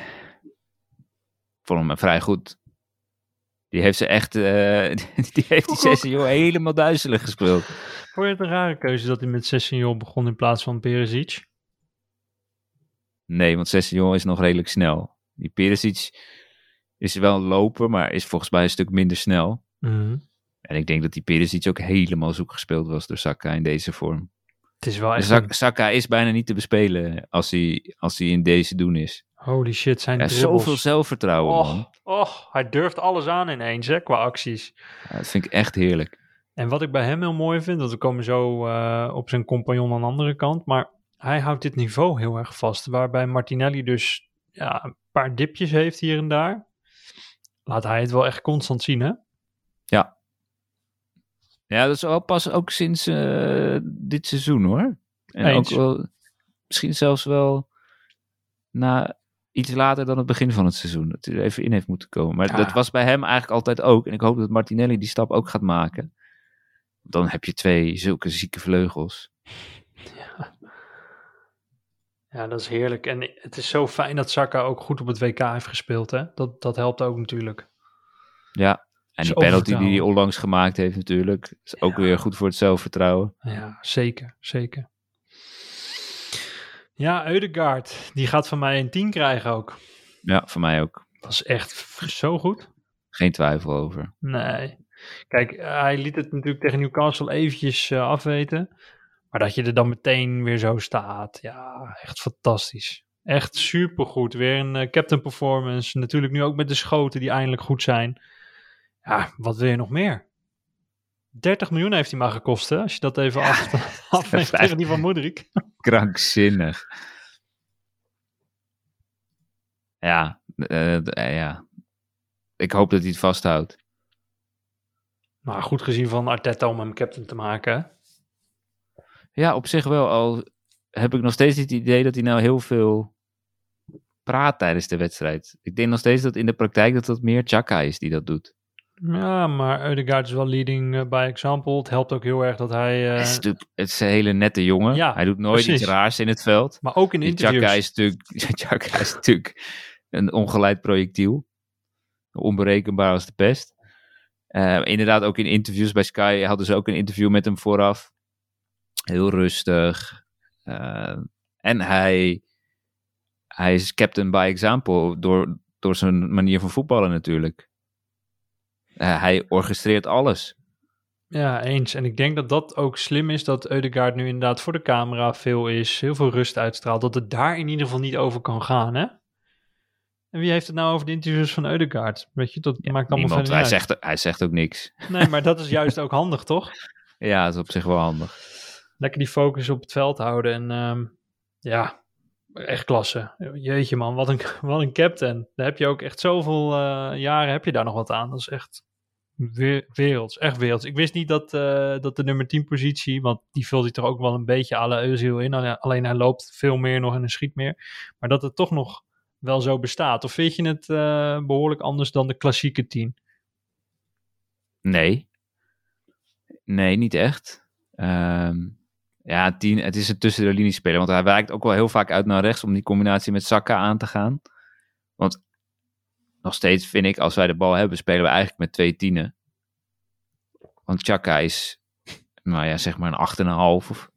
Vond hem vrij goed. Die heeft ze echt, die heeft die sessie joh, helemaal duizelig gespeeld. Vond je het een rare keuze dat hij met Sessignon begon in plaats van Perisic? Nee, want Sessignon is nog redelijk snel. Die Perisic is wel een loper, maar is volgens mij een stuk minder snel. Mhm. En ik denk dat die Perisic ook helemaal zoek gespeeld was door Saka in deze vorm. Het is wel echt Zak- een- Saka is bijna niet te bespelen als hij, als hij in deze doen is. holy shit, zijn dribbles. zoveel zelfvertrouwen, man. Och, och, hij durft alles aan ineens, hè, qua acties. Ja, dat vind ik echt heerlijk. En wat ik bij hem heel mooi vind, want we komen zo eh, op zijn compagnon aan de andere kant, maar hij houdt dit niveau heel erg vast. Waarbij Martinelli dus ja, een paar dipjes heeft hier en daar. Laat hij het wel echt constant zien, hè? Ja. Ja, dat is wel pas ook sinds eh, dit seizoen hoor. En Eens. ook wel, misschien zelfs wel na iets later dan het begin van het seizoen. Dat hij er even in heeft moeten komen. Maar Ja. dat was bij hem eigenlijk altijd ook. En ik hoop dat Martinelli die stap ook gaat maken. Dan heb je twee zulke zieke vleugels. Ja, dat is heerlijk. En het is zo fijn dat Saka ook goed op het WK heeft gespeeld, hè? Dat, dat helpt ook natuurlijk. Ja. En die penalty die hij onlangs gemaakt heeft natuurlijk. Is ook Ja. weer goed voor het zelfvertrouwen. Ja, zeker, zeker. Ja, Eudegaard, die gaat van mij een 10 krijgen ook. Ja, voor mij ook. Dat is echt zo goed. Geen twijfel over. Nee. Kijk, hij liet het natuurlijk tegen Newcastle eventjes eh, afweten. Maar dat je er dan meteen weer zo staat. Ja, echt fantastisch. Echt supergoed. Weer een eh, captain performance. Natuurlijk nu ook met de schoten die eindelijk goed zijn. Ja, wat wil je nog meer? 30 miljoen heeft hij maar gekost, hè? Als je dat even af, vijf- tegen die van Moedrik. Krankzinnig. Ja, eh, eh, ja. Ik hoop dat hij het vasthoudt. Maar goed gezien van Arteta om hem captain te maken? Ja, op zich wel. Al heb ik nog steeds het idee dat hij nou heel veel praat tijdens de wedstrijd. Ik denk nog steeds dat in de praktijk dat dat meer Chaka is die dat doet. Ja, maar Eudegaard is wel leading eh, by example. Het helpt ook heel erg dat hij... eh, het, is natuurlijk, het is een hele nette jongen. Ja, hij doet nooit precies. iets raars in het veld. maar ook in interviews. Chaka is, natuurlijk, Chaka is natuurlijk een ongeleid projectiel. Onberekenbaar als de pest. Eh, inderdaad, ook in interviews bij Sky hadden ze ook een interview met hem vooraf. Heel rustig. Eh, en hij, hij is captain by example door, door zijn manier van voetballen natuurlijk. Eh, hij orchestreert alles. Ja, eens. En ik denk dat dat ook slim is, dat Eudegaard nu inderdaad voor de camera veel is, heel veel rust uitstraalt, dat het daar in ieder geval niet over kan gaan, hè? En wie heeft het nou over de interviews van Eudegaard? Weet je, dat maakt allemaal Niemand, hij, uit. zegt, hij zegt ook niks. Nee, maar dat is juist ook handig, toch? Ja, dat is op zich wel handig. Lekker die focus op het veld houden en ehm, ja, echt klasse. Jeetje man, wat een, wat een captain. Daar heb je ook echt zoveel eh, jaren heb je daar nog wat aan. Dat is echt we- werelds, echt werelds. Ik wist niet dat, eh, dat de nummer 10 positie, want die vult hij toch ook wel een beetje la Özil in. Alleen, hij loopt veel meer nog en hij schiet meer. Maar dat het toch nog wel zo bestaat. Of vind je het eh, behoorlijk anders dan de klassieke 10? Nee. Nee, niet echt. Ehm, ja, tien, het is een tussen de linies speler. Want hij wijkt ook wel heel vaak uit naar rechts om die combinatie met Saka aan te gaan. Want nog steeds vind ik, als wij de bal hebben, spelen we eigenlijk met twee tienen. Want Chaka is, nou ja, zeg maar een 8,5. of-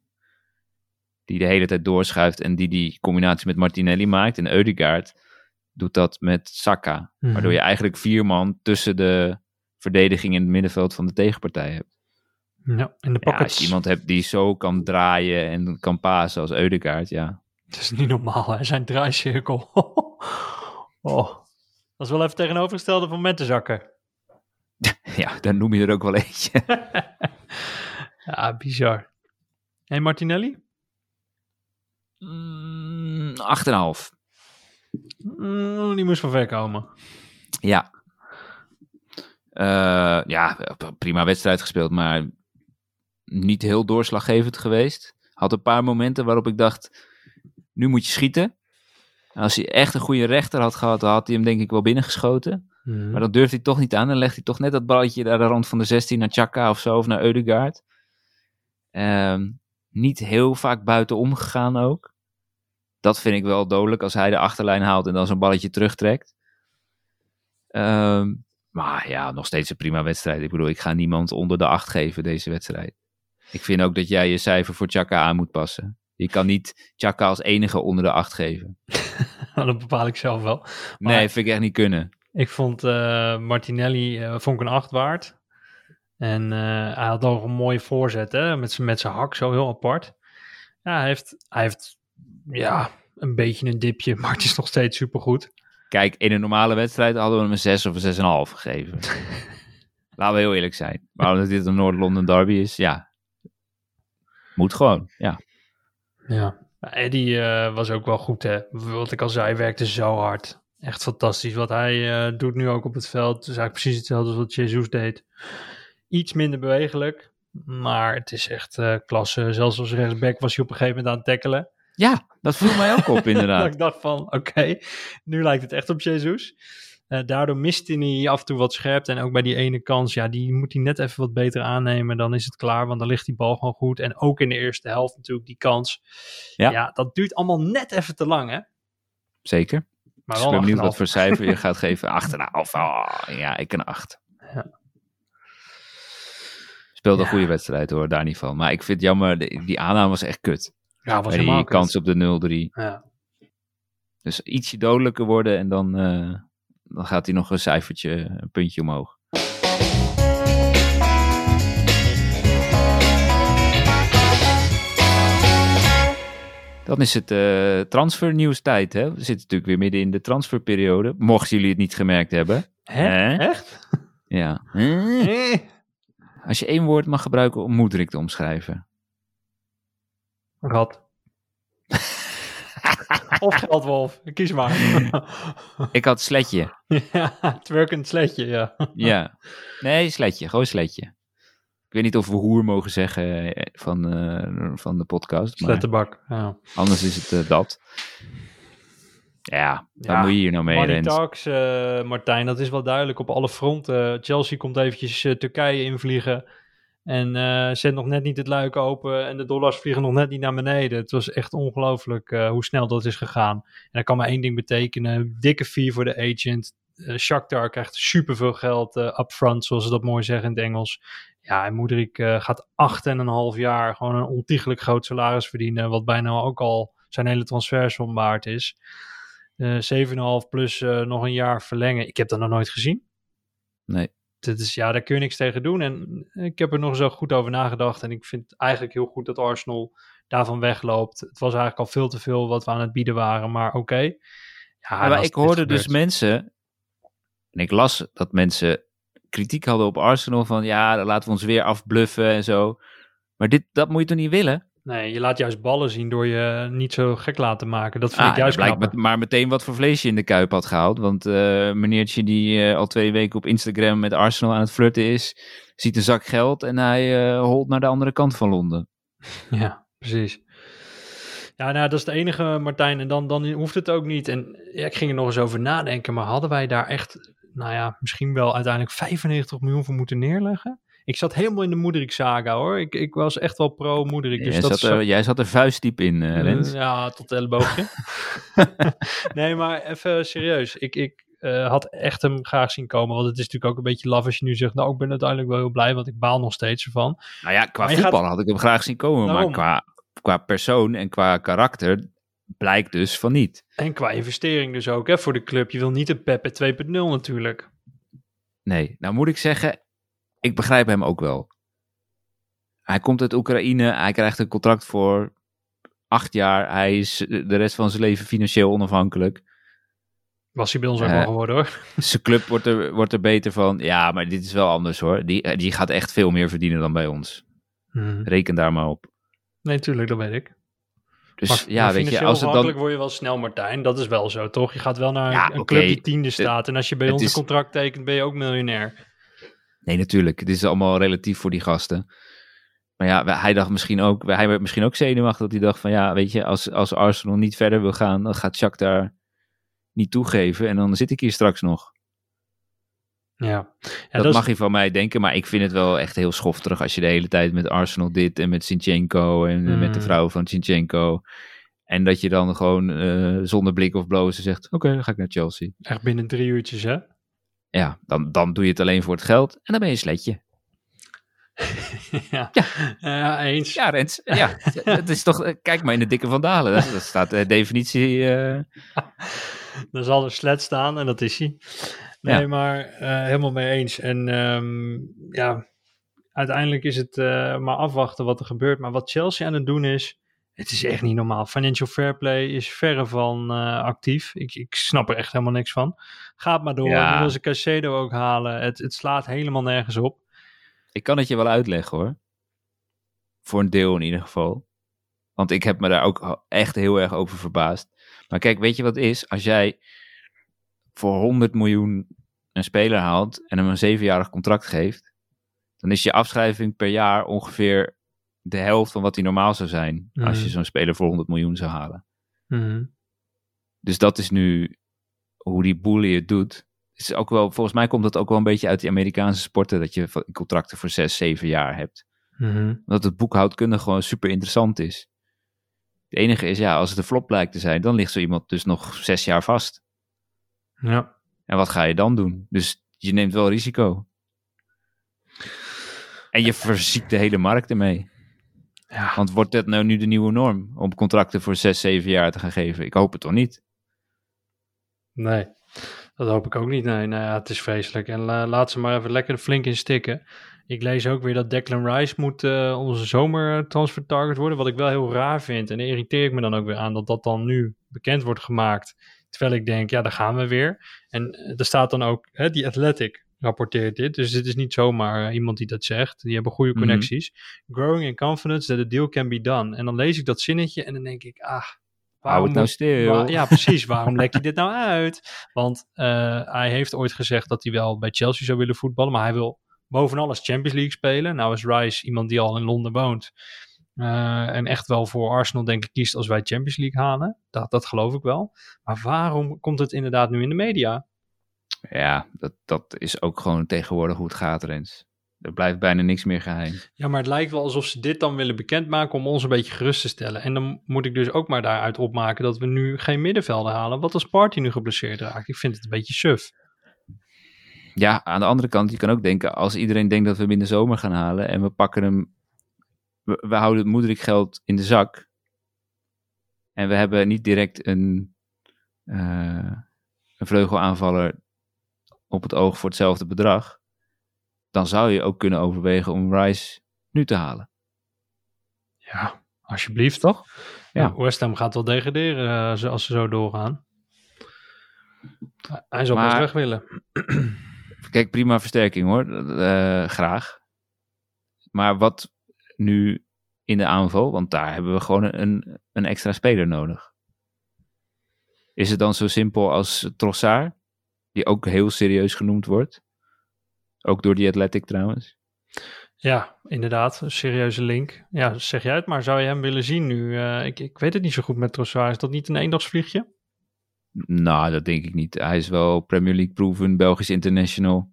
Die de hele tijd doorschuift en die die combinatie met Martinelli maakt. En Eudegaard doet dat met Saka. Mhm. Waardoor je eigenlijk vier man tussen de verdediging in het middenveld van de tegenpartij hebt. Ja, in de Ja, als je iemand hebt die zo kan draaien en kan pasen als Eudegaard, ja. Het is niet normaal, hè? Zijn draaicirkel. oh. Dat is wel even tegenovergestelde van met te zakken. Ja, dan noem je er ook wel eentje. Ja, bizar. En Martinelli? Mm, 8,5. Mm, die moest van ver komen. Ja. Eh, ja, prima wedstrijd gespeeld, maar niet heel doorslaggevend geweest. Had een paar momenten waarop ik dacht, nu moet je schieten. Als hij echt een goede rechter had gehad, dan had hij hem denk ik wel binnengeschoten. Maar dat durft hij toch niet aan. Dan legt hij toch net dat balletje naar de rand van de 16 naar Chaka of zo, of naar Eudegaard. Ehm, niet heel vaak buiten omgegaan ook. Dat vind ik wel dodelijk als hij de achterlijn haalt en dan zo'n balletje terugtrekt. Ehm, maar ja, nog steeds een prima wedstrijd. Ik bedoel, ik ga niemand onder de 8 geven deze wedstrijd. Ik vind ook dat jij je cijfer voor Chaka aan moet passen. Je kan niet Chaka als enige onder de 8 geven. dat bepaal ik zelf wel. Nee, vind ik echt niet kunnen. Ik vond eh, Martinelli eh, vond ik een 8 waard. En eh, hij had ook een mooie voorzet, hè? Met zijn met zijn hak zo heel apart. Ja, hij heeft, hij heeft ja, een beetje een dipje, maar het is nog steeds supergoed. Kijk, in een normale wedstrijd hadden we hem een 6 of een 6,5 gegeven. Laten we heel eerlijk zijn. Maar omdat dit een Noord-Londen derby is, ja. Moet gewoon, ja. Ja. Eddie eh, was ook wel goed, hè. Wat ik al zei, werkte zo hard. Echt fantastisch. Wat hij eh, doet nu ook op het veld, is eigenlijk precies hetzelfde als wat Jesus deed. Iets minder bewegelijk, maar het is echt eh, klasse. Zelfs als rechtsback was hij op een gegeven moment aan het tackelen. Ja, dat viel mij ook op Dat inderdaad. ik dacht van, oké, nu lijkt het echt op Jesus. Eh, daardoor miste hij af en toe wat scherpte. En ook bij die ene kans, ja, die moet hij net even wat beter aannemen. Dan is het klaar, want dan ligt die bal gewoon goed. En ook in de eerste helft natuurlijk, die kans. Ja. Ja, dat duurt allemaal net even te lang, hè? Zeker. Maar Dus wel ik ben benieuwd wat voor cijfer je gaat geven. 8,5. Oh, ja, ik een 8. Ja. Speelde een goede wedstrijd hoor, daar niet van. Maar ik vind het jammer, die aanname was echt kut. Ja, was die kut. kans op de 0-3. Ja. Dus ietsje dodelijker worden en dan, eh, dan gaat hij nog een cijfertje, een puntje omhoog. Dan is het eh transfernieuwstijd. Hè? We zitten natuurlijk weer midden in de transferperiode. Mochten jullie het niet gemerkt hebben. Hè? Echt? Ja. Eh. Als je één woord mag gebruiken om Moedrik te omschrijven. Rat. of Geldwolf, kies maar. Ik had sletje. ja, twerkend sletje, ja. Ja. Nee, sletje. Gewoon sletje. Ik weet niet of we hoer mogen zeggen eh, van, eh, van de podcast. Slettenbak, ja. anders is het eh, dat. Ja, Ja, moet je hier nou mee, Money? Talks, Martijn, dat is wel duidelijk op alle fronten. Chelsea komt eventjes Turkije invliegen. En eh zet nog net niet het luik open. En de dollars vliegen nog net niet naar beneden. Het was echt ongelooflijk eh, hoe snel dat is gegaan. En dat kan maar één ding betekenen. Dikke fee voor de agent. Eh Shakhtar krijgt superveel geld upfront, zoals ze dat mooi zeggen in het Engels. Ja, en Moedrik eh, gaat acht en een half jaar gewoon een ontiegelijk groot salaris verdienen. Wat bijna ook al zijn hele transfersom waard is. Eh 7,5 plus nog een jaar verlengen. Ik heb dat nog nooit gezien. Nee. Dit is, ja, daar kun je niks tegen doen. En ik heb er nog zo goed over nagedacht. En ik vind het eigenlijk heel goed dat Arsenal daarvan wegloopt. Het was eigenlijk al veel te veel wat we aan het bieden waren. Maar oké. Ja, Ja, maar ik hoorde dus mensen, en ik las dat mensen kritiek hadden op Arsenal van ja, dan laten we ons weer afbluffen en zo. Maar dit, dat moet je toch niet willen? Nee, je laat juist ballen zien door je niet zo gek laten maken. Dat vind Ah, ik juist blijkt met- maar meteen wat voor vlees je in de kuip had gehaald. Want eh meneertje die eh, al twee weken op Instagram met Arsenal aan het flirten is, ziet een zak geld en hij eh, holt naar de andere kant van Londen. Ja, precies. Ja, nou, dat is de enige, Martijn. En dan, dan hoeft het ook niet. En ja, ik ging er nog eens over nadenken. Maar hadden wij daar echt, nou ja, misschien wel uiteindelijk 95 miljoen voor moeten neerleggen? Ik zat helemaal in de Moederik-saga, hoor. Ik, ik was echt wel pro-Moederik. Dus jij, dat zat er, jij zat er vuistdiep in, Rens. Ja, tot elleboogje. nee, maar even serieus. Ik, ik eh, had echt hem graag zien komen. Want het is natuurlijk ook een beetje laf als je nu zegt... nou, ik ben uiteindelijk wel heel blij, want ik baal nog steeds ervan. Nou ja, qua voetbal gaat- had ik hem graag zien komen. Daarom. Maar qua, qua persoon en qua karakter blijkt dus van niet. En qua investering dus ook, hè, voor de club. Je wil niet een Pepe 2.0 natuurlijk. Nee, nou moet ik zeggen, ik begrijp hem ook wel. Hij komt uit Oekraïne, hij krijgt een contract voor acht jaar. Hij is de rest van zijn leven financieel onafhankelijk. Was hij bij ons ook Eh, wel geworden, hoor. Zijn club wordt er, wordt er beter van. Ja, maar dit is wel anders hoor. Die, die gaat echt veel meer verdienen dan bij ons. Mhm. Reken daar maar op. Nee, tuurlijk, dat weet ik. Dus Maar, ja, maar weet je, als het dan... word je wel snel, Martijn. Dat is wel zo, toch? Je gaat wel naar Ja, een club die tiende staat. En als je bij het ons is- een contract tekent, ben je ook miljonair. Nee, natuurlijk. Het is allemaal relatief voor die gasten. Maar ja, hij dacht misschien ook, hij werd misschien ook zenuwachtig dat hij dacht van ja, weet je, als, als Arsenal niet verder wil gaan, dan gaat Jacques daar niet toegeven en dan zit ik hier straks nog. Ja, ja dat, mag je van mij denken, maar ik vind het wel echt heel schofterig als je de hele tijd met Arsenal dit en met Sinchenko en eh, met de Mm. vrouw van Sinchenko. En dat je dan gewoon eh, zonder blik of blozen zegt, oké, dan ga ik naar Chelsea. echt binnen drie uurtjes, hè? Ja, dan, dan doe je het alleen voor het geld en dan ben je een sletje. ja. Ja, eens. Ja, Rens. Ja, het is toch, eh, kijk maar in de dikke vandalen. Dat, dat staat de definitie. eh, Dan zal er slet staan en dat is hij. Nee, Ja. maar eh, helemaal mee eens. En ehm, ja, uiteindelijk is het eh, maar afwachten wat er gebeurt. Maar wat Chelsea aan het doen is, het is echt niet normaal. Financial fair play is verre van eh, actief. Ik, ik snap er echt helemaal niks van. Gaat maar door. Ja. Nu wil ze Caicedo ook halen. Het, het slaat helemaal nergens op. ik kan het je wel uitleggen hoor. Voor een deel in ieder geval. Want ik heb me daar ook echt heel erg over verbaasd. Maar kijk, weet je wat is? Als jij voor 100 miljoen een speler haalt en hem een zevenjarig contract geeft, dan is je afschrijving per jaar ongeveer de helft van wat die normaal zou zijn. Als je Mhm. zo'n speler voor 100 miljoen zou halen. Mhm. Dus dat is nu hoe die boelie het doet. Is ook wel, volgens mij komt dat ook wel een beetje uit die Amerikaanse sporten, dat je contracten voor zes, zeven jaar hebt. Mhm. Omdat het boekhoudkundig gewoon super interessant is. Het enige is, ja, als het een flop blijkt te zijn, dan ligt zo iemand dus nog zes jaar vast. Ja. En wat ga je dan doen? Dus je neemt wel risico. En je verziekt de hele markt ermee. Ja. Want wordt dat nou nu de nieuwe norm? Om contracten voor zes, zeven jaar te gaan geven? Ik hoop het toch niet? Nee, dat hoop ik ook niet. Nee, nou ja, het is vreselijk. En la- laat ze maar even lekker flink in stikken. Ik lees ook weer dat Declan Rice moet eh, onze zomertransfer target worden. Wat ik wel heel raar vind. En daar irriteer ik me dan ook weer aan dat dat dan nu bekend wordt gemaakt. Terwijl ik denk, ja, daar gaan we weer. En eh, er staat dan ook, hè, die Athletic rapporteert dit. Dus dit is niet zomaar eh, iemand die dat zegt. Die hebben goede Mhm. connecties. Growing in confidence that a deal can be done. En dan lees ik dat zinnetje en dan denk ik, ah, Hou het nou stil. Waar- ja, precies. Waarom lek je dit nou uit? Want eh, hij heeft ooit gezegd dat hij wel bij Chelsea zou willen voetballen, maar hij wil boven alles Champions League spelen. Nou is Rice iemand die al in Londen woont. eh, en echt wel voor Arsenal denk ik kiest als wij Champions League halen. Dat, dat geloof ik wel. Maar waarom komt het inderdaad nu in de media? Ja, dat, dat is ook gewoon tegenwoordig hoe het gaat, Rens. Er blijft bijna niks meer geheim. Ja, maar het lijkt wel alsof ze dit dan willen bekendmaken om ons een beetje gerust te stellen. En dan moet ik dus ook maar daaruit opmaken dat we nu geen middenvelden halen. Wat als Party nu geblesseerd raakt? Ik vind het een beetje suf. Ja, aan de andere kant, je kan ook denken, als iedereen denkt dat we hem in de zomer gaan halen en we pakken hem, we, we houden het moederlijk geld in de zak en we hebben niet direct een, eh, een vleugelaanvaller op het oog voor hetzelfde bedrag, dan zou je ook kunnen overwegen om Rice nu te halen. Ja, alsjeblieft toch? Ja. West Ham gaat wel degraderen eh, als ze zo doorgaan. Hij zal best Maar- weg willen. Kijk, prima versterking hoor, eh, graag. Maar wat nu in de aanval? Want daar hebben we gewoon een, een extra speler nodig. Is het dan zo simpel als Trossard, die ook heel serieus genoemd wordt? Ook door die Athletic trouwens. Ja, inderdaad. Een serieuze link. Ja, zeg jij het maar. Zou je hem willen zien nu? Eh, ik, ik weet het niet zo goed met Trossard. Is dat niet een eendagsvliegje? Nou, dat denk ik niet. Hij is wel Premier League proven, Belgisch international.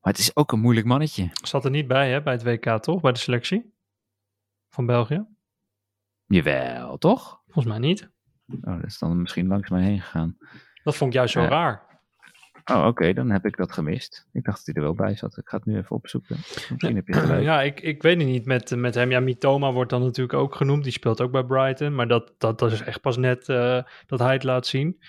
Maar het is ook een moeilijk mannetje. Zat er niet bij hè, bij het WK toch? Bij de selectie van België? Jawel, toch? Volgens mij niet. Oh, dat is dan misschien langs mij heen gegaan. Dat vond ik juist zo Ja. raar. Oh, oké, dan heb ik dat gemist. Ik dacht dat hij er wel bij zat. Ik ga het nu even opzoeken. Misschien heb je gelijk. Ja, ik, ik weet het niet met, met hem. Ja, Mitoma wordt dan natuurlijk ook genoemd. Die speelt ook bij Brighton. Maar dat, dat, dat is echt pas net eh, dat hij het laat zien.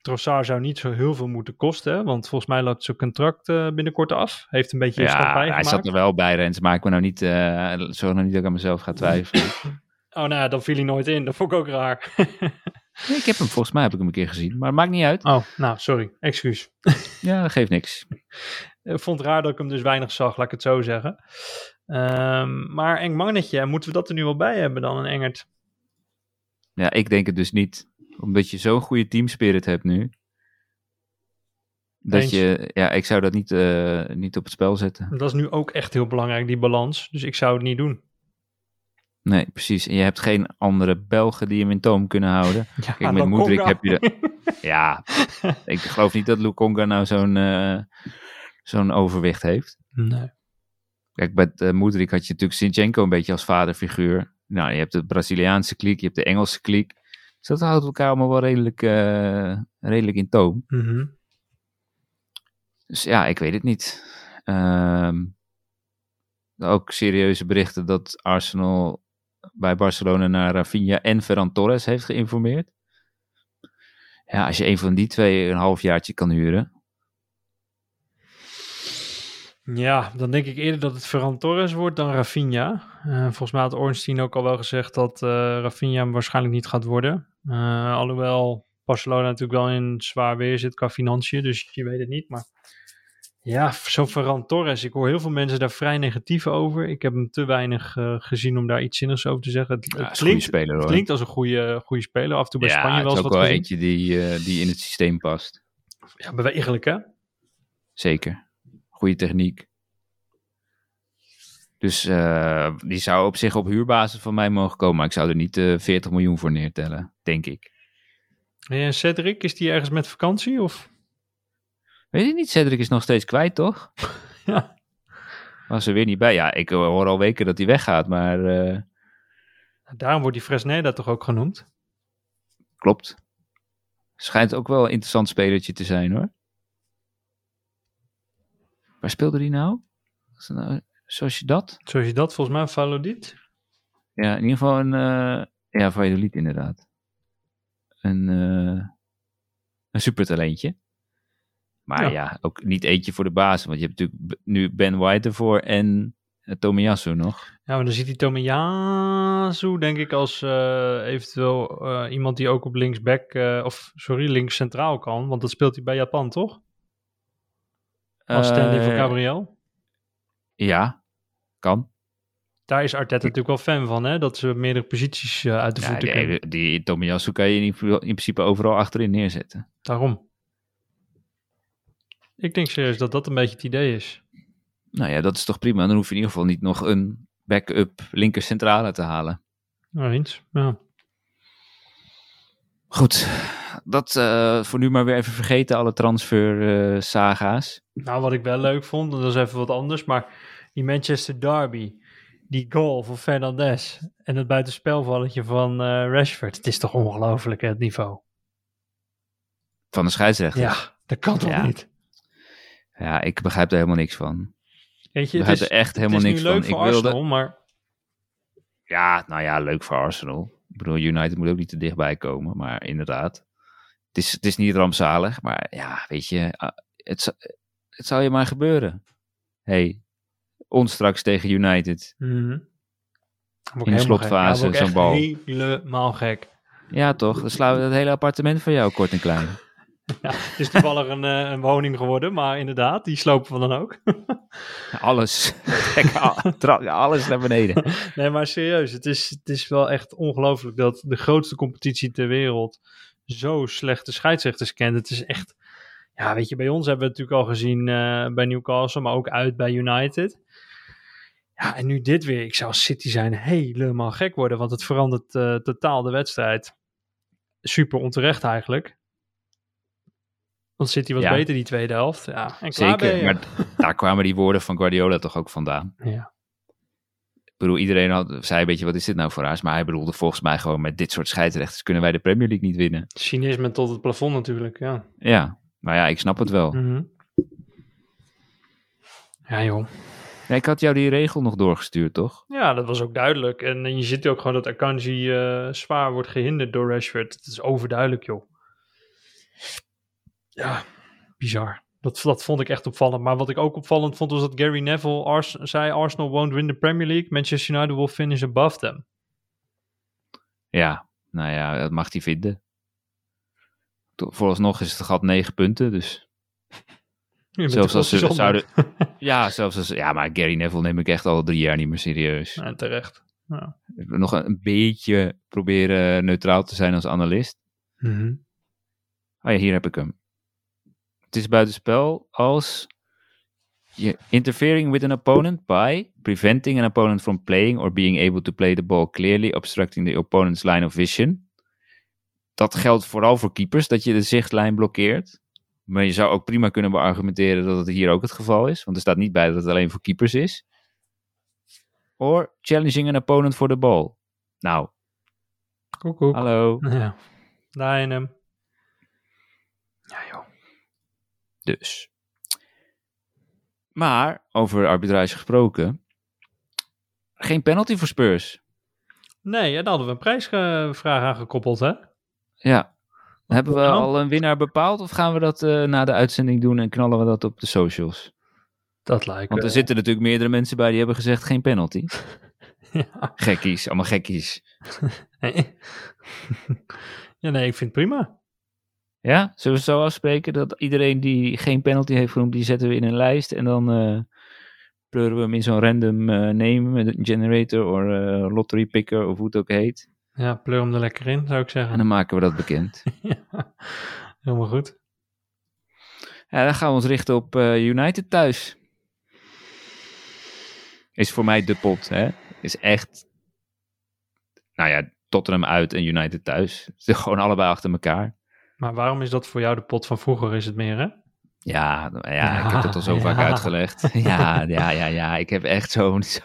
Trossard zou niet zo heel veel moeten kosten. hè, Want volgens mij loopt zijn contract eh, binnenkort af. Heeft een beetje Ja, hij gemaakt. zat er wel bij, Rens. Maar ik wil nou niet, eh zorg nou niet dat ik aan mezelf ga twijfelen. Oh, nou ja, dan viel hij nooit in. Dat vond ik ook raar. Nee, ik heb hem, volgens mij heb ik hem een keer gezien. Maar het maakt niet uit. oh, nou, sorry. Excuus. Ja, dat geeft niks. Ik vond het raar dat ik hem dus weinig zag, laat ik het zo zeggen. Ehm, maar eng mannetje, moeten we dat er nu wel bij hebben dan, een Engert? Ja, ik denk het dus niet. Omdat je zo'n goede teamspirit hebt nu. Dat Eens. je, ja, ik zou dat niet, eh, niet op het spel zetten. Dat is nu ook echt heel belangrijk, die balans. Dus ik zou het niet doen. Nee, precies. En je hebt geen andere Belgen die hem in toom kunnen houden. Ja, Kijk, met Moedrik heb je de... Ja, ik geloof niet dat Lukonga nou zo'n eh, zo'n overwicht heeft. Nee. Kijk, bij uh, Moedrik had je natuurlijk Sinchenko een beetje als vaderfiguur. Nou, je hebt de Braziliaanse kliek, je hebt de Engelse kliek. Dus dat houdt elkaar allemaal wel redelijk, eh, redelijk in toom. Mhm. Dus ja, ik weet het niet. Ehm, ook serieuze berichten dat Arsenal bij Barcelona naar Rafinha en Ferran Torres heeft geïnformeerd. Ja, als je een van die twee een halfjaartje kan huren. Ja, dan denk ik eerder dat het Ferran Torres wordt dan Rafinha. Eh, volgens mij had Ornstein ook al wel gezegd dat eh Rafinha waarschijnlijk niet gaat worden. Eh, alhoewel Barcelona natuurlijk wel in zwaar weer zit qua financiën, dus je weet het niet. Maar ja, zo'n Ferran Torres, ik hoor heel veel mensen daar vrij negatief over. Ik heb hem te weinig eh, gezien om daar iets zinnigs over te zeggen. Het, Ja, het is klinkt, speler het klinkt als een goede, goede speler. Af en toe bij ja, Spanje het wel is eens ook wat wel gezien. eentje die, eh, die in het systeem past. Ja, bewegelijk hè? Zeker. Goede techniek. Dus eh, die zou op zich op huurbasis van mij mogen komen. Maar ik zou er niet eh 40 miljoen voor neertellen, denk ik. En Cedric, is die ergens met vakantie? Of? Weet je niet, Cedric is nog steeds kwijt, toch? Ja. Was er weer niet bij. Ja, ik hoor al weken dat hij weggaat, maar eh, Daarom wordt die Fresneda toch ook genoemd? klopt. Schijnt ook wel een interessant spelertje te zijn, hoor. Waar speelde hij nou? Nou zoals je dat? Zoals je dat volgens mij Valodit. Ja, in ieder geval een... eh ja, Valladolid inderdaad. Een, eh een supertalentje. Maar Ja. ja. ook niet eentje voor de basis. Want je hebt natuurlijk nu Ben White ervoor en uh, Tomiyasu nog. Ja, maar dan ziet hij Tomiyasu denk ik als eh, eventueel eh, iemand die ook op linksback, eh, of sorry, links centraal kan. Want dat speelt hij bij Japan, toch? Als Stanley voor Eh, Gabriel. Ja, kan. Daar is Arteta natuurlijk wel fan van, hè? Dat ze meerdere posities eh, uit de Ja, voeten kunnen. die, die Tomiyasu kan je in, in principe overal achterin neerzetten. Daarom. Ik denk serieus dat dat een beetje het idee is. Nou ja, dat is toch prima. Dan hoef je in ieder geval niet nog een backup linker centrale te halen. Nou, eens. Ja. Goed, dat eh, voor nu maar weer even vergeten, alle transfer eh, saga's. Nou, wat ik wel leuk vond, en dat is even wat anders, maar die Manchester Derby, die goal van Fernandes en het buitenspelvalletje van eh, Rashford, het is toch ongelooflijk, het niveau. Van de scheidsrechter. Ja, dat kan toch Ja. niet? Ja, ik begrijp er helemaal niks van. Weet je, Ik het is, er echt helemaal het is niks nu leuk van. voor Ik wilde... Arsenal, maar Ja, nou ja, leuk voor Arsenal. Ik bedoel, United moet ook niet te dichtbij komen, maar inderdaad. Het is, het is niet rampzalig, maar ja, weet je, ah, het, zou- het zou je maar gebeuren. hey, ons straks tegen United. Mhm. In de slotfase, zo'n bal. helemaal gek. Ja, toch? Dan slaan we het hele appartement van jou kort en klein. Ja, het is toevallig een, eh, een woning geworden, maar inderdaad, die slopen we dan ook. Alles. Alles naar beneden. nee, maar serieus, het is, het is wel echt ongelooflijk dat de grootste competitie ter wereld zo slechte scheidsrechters kent. Het is echt, ja, weet je, bij ons hebben we het natuurlijk al gezien eh, bij Newcastle, maar ook uit bij United. Ja, en nu dit weer. Ik zou als City zijn helemaal gek worden, want het verandert eh, totaal de wedstrijd. Super onterecht eigenlijk. Want City was Ja. beter die tweede helft. Ja, en Zeker, maar daar kwamen die woorden van Guardiola toch ook vandaan. Ja. Ik bedoel, iedereen had, zei een beetje, wat is dit nou voor huis? Maar hij bedoelde volgens mij gewoon, met dit soort scheidsrechters kunnen wij de Premier League niet winnen. Cynisme tot het plafond natuurlijk, ja. Ja, maar ja, ik snap het wel. Mhm. Ja, joh. Ja, ik had jou die regel nog doorgestuurd, toch? Ja, dat was ook duidelijk. En, je ziet ook gewoon dat Akanji eh, zwaar wordt gehinderd door Rashford. Het is overduidelijk, joh. Ja, bizar. Dat, dat vond ik echt opvallend. Maar wat ik ook opvallend vond, was dat Gary Neville Ars zei... Arsenal won't win the Premier League. Manchester United will finish above them. Ja, nou ja, dat mag hij vinden. Vooralsnog is het gat negen punten, dus zelfs als ze zouden... Ja, zelfs als... Ja, maar Gary Neville neem ik echt al drie jaar niet meer serieus. Ja, terecht. Ja. Nog een, beetje proberen neutraal te zijn als analist. Mhm. Oh ja, hier heb ik hem. Het is buitenspel als je interfering with an opponent by preventing an opponent from playing or being able to play the ball clearly, obstructing the opponent's line of vision. Dat geldt vooral voor keepers, dat je de zichtlijn blokkeert. Maar je zou ook prima kunnen beargumenteren dat het hier ook het geval is, want er staat niet bij dat het alleen voor keepers is. Or challenging an opponent for the ball. Nou, Koek, koek. hallo. Ja, daar in hem. Ja, joh. Dus. Maar, over arbitrage gesproken. Geen penalty voor Spurs. Nee, ja, daar hadden we een prijsvraag aan gekoppeld, hè? Ja. Hebben we al een winnaar bepaald of gaan we dat eh, na de uitzending doen en knallen we dat op de socials? Dat lijkt Want er zitten natuurlijk meerdere mensen bij die hebben gezegd geen penalty. Ja. Gekkies, allemaal gekkies. Nee. ja, nee, ik vind het prima. Ja, zullen we zo afspreken dat iedereen die geen penalty heeft genoemd, die zetten we in een lijst en dan eh pleuren we hem in zo'n random eh name generator of eh, lottery picker of hoe het ook heet. Ja, pleur hem er lekker in, zou ik zeggen. En dan maken we dat bekend. Ja, helemaal goed. Ja, dan gaan we ons richten op United thuis. Is voor mij de pot, hè? Is echt. Nou ja, Tottenham uit en United thuis. Is gewoon allebei achter elkaar. Maar waarom is dat voor jou de pot van vroeger, is het meer, hè? Ja, ja, ik heb het al zo Ja, vaak uitgelegd. Ja, ja, ja, ja. Ik heb echt zo'n zo,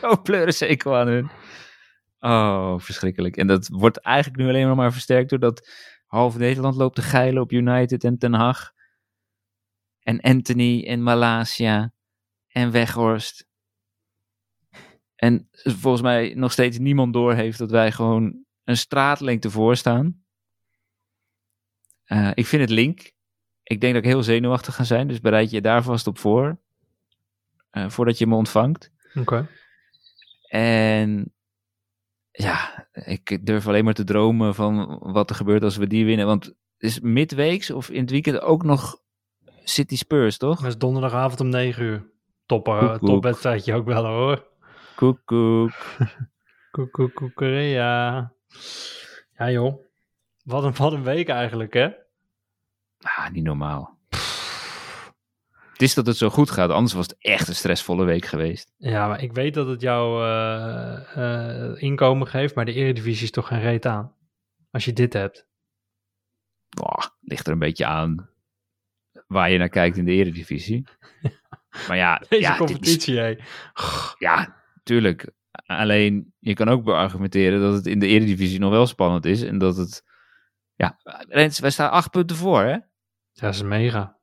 zo pleurensekel aan hun. Oh, verschrikkelijk. En dat wordt eigenlijk nu alleen maar versterkt doordat half Nederland loopt te geilen op United en Ten Hag. En Anthony en Malasia en Weghorst. En volgens mij nog steeds niemand door heeft dat wij gewoon een straatlengte voor staan. Eh, ik vind het link. Ik denk dat ik heel zenuwachtig ga zijn, dus bereid je daar vast op voor. eh, voordat je me ontvangt. Oké. En ja, ik durf alleen maar te dromen van wat er gebeurt als we die winnen. Want het is midweeks of in het weekend ook nog City Spurs, toch? Dat is donderdagavond om 9 uur. Topper, koek. topwedstrijdje ook wel hoor. Koek, koek. Koek, koek, koek, Korea. Ja joh. Wat een, wat een week eigenlijk, hè? Ah, niet normaal. Het is dat het zo goed gaat, anders was het echt een stressvolle week geweest. Ja, maar ik weet dat het jou eh, eh, inkomen geeft, maar de Eredivisie is toch geen reet aan. Als je dit hebt. Boah, ligt er een beetje aan waar je naar kijkt in de eredivisie. Maar ja, Deze ja, competitie, hé. Ja, tuurlijk. Alleen, je kan ook beargumenteren dat het in de Eredivisie nog wel spannend is. En dat het... Ja, Rens, wij staan acht punten voor, hè? Ja, dat is mega.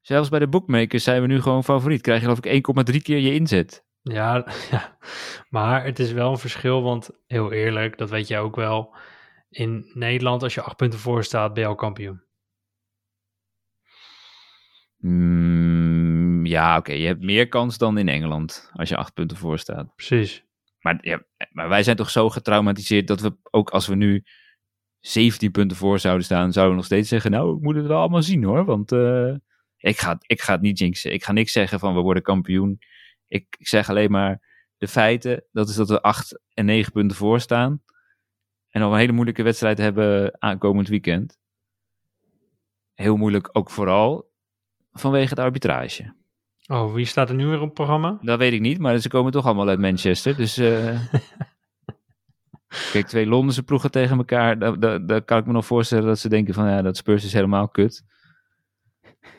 Zelfs bij de bookmakers zijn we nu gewoon favoriet. Krijg je geloof ik 1,3 keer je inzet. Ja, ja, maar het is wel een verschil, want heel eerlijk, dat weet jij ook wel. In Nederland, als je acht punten voor staat, ben je al kampioen. Mm, ja, oké. Je hebt meer kans dan in Engeland als je acht punten voor staat. Precies. Maar, ja, maar wij zijn toch zo getraumatiseerd dat we ook als we nu 17 punten voor zouden staan, zouden we nog steeds zeggen, nou, ik moet het wel allemaal zien hoor. Want eh, ik, ga, ik ga het niet jinxen. Ik ga niks zeggen van we worden kampioen. Ik, ik zeg alleen maar de feiten. Dat is dat we 8 en 9 punten voor staan. En al een hele moeilijke wedstrijd hebben aankomend weekend. Heel moeilijk ook vooral vanwege de arbitrage. Oh, wie staat er nu weer op het programma? Dat weet ik niet, maar ze komen toch allemaal uit Manchester. Dus eh, kijk, twee Londense ploegen tegen elkaar. Daar, daar, daar kan ik me nog voorstellen dat ze denken van ja, dat Spurs is helemaal kut.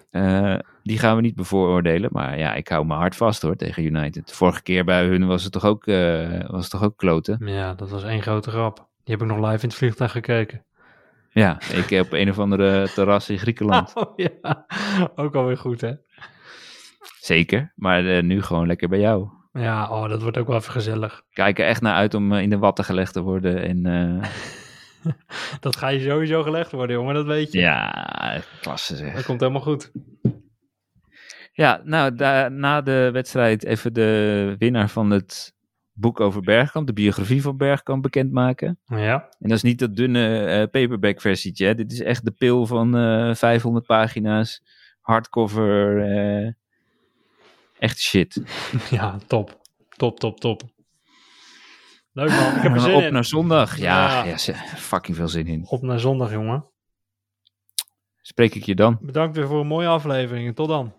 Eh, die gaan we niet bevooroordelen. Maar ja, ik hou me hard vast hoor tegen United. Vorige keer bij hun was het toch ook, eh, was het toch ook kloten. Ja, dat was één grote grap. Die heb ik nog live in het vliegtuig gekeken. Ja, ik heb op een of andere terras in Griekenland. Oh ja, ook alweer goed hè? Zeker, maar eh, nu gewoon lekker bij jou. Ja, oh, dat wordt ook wel even gezellig. Kijk er echt naar uit om eh, in de watten gelegd te worden. En eh, Dat ga je sowieso gelegd worden, jongen, dat weet je. ja, klasse zeg. Dat komt helemaal goed. Ja, nou, da- na de wedstrijd even de winnaar van het boek over Bergkamp, de biografie van Bergkamp, bekendmaken. Ja, En dat is niet dat dunne eh, paperback versietje. Hè? Dit is echt de pil van eh 500 pagina's, hardcover, echt shit. ja, top. Top, top, top. Leuk man, ik heb er zin Op in. naar zondag. Ja, Ja. fucking veel zin in. Op naar zondag, jongen. Spreek ik je dan. Bedankt weer voor een mooie aflevering. Tot dan.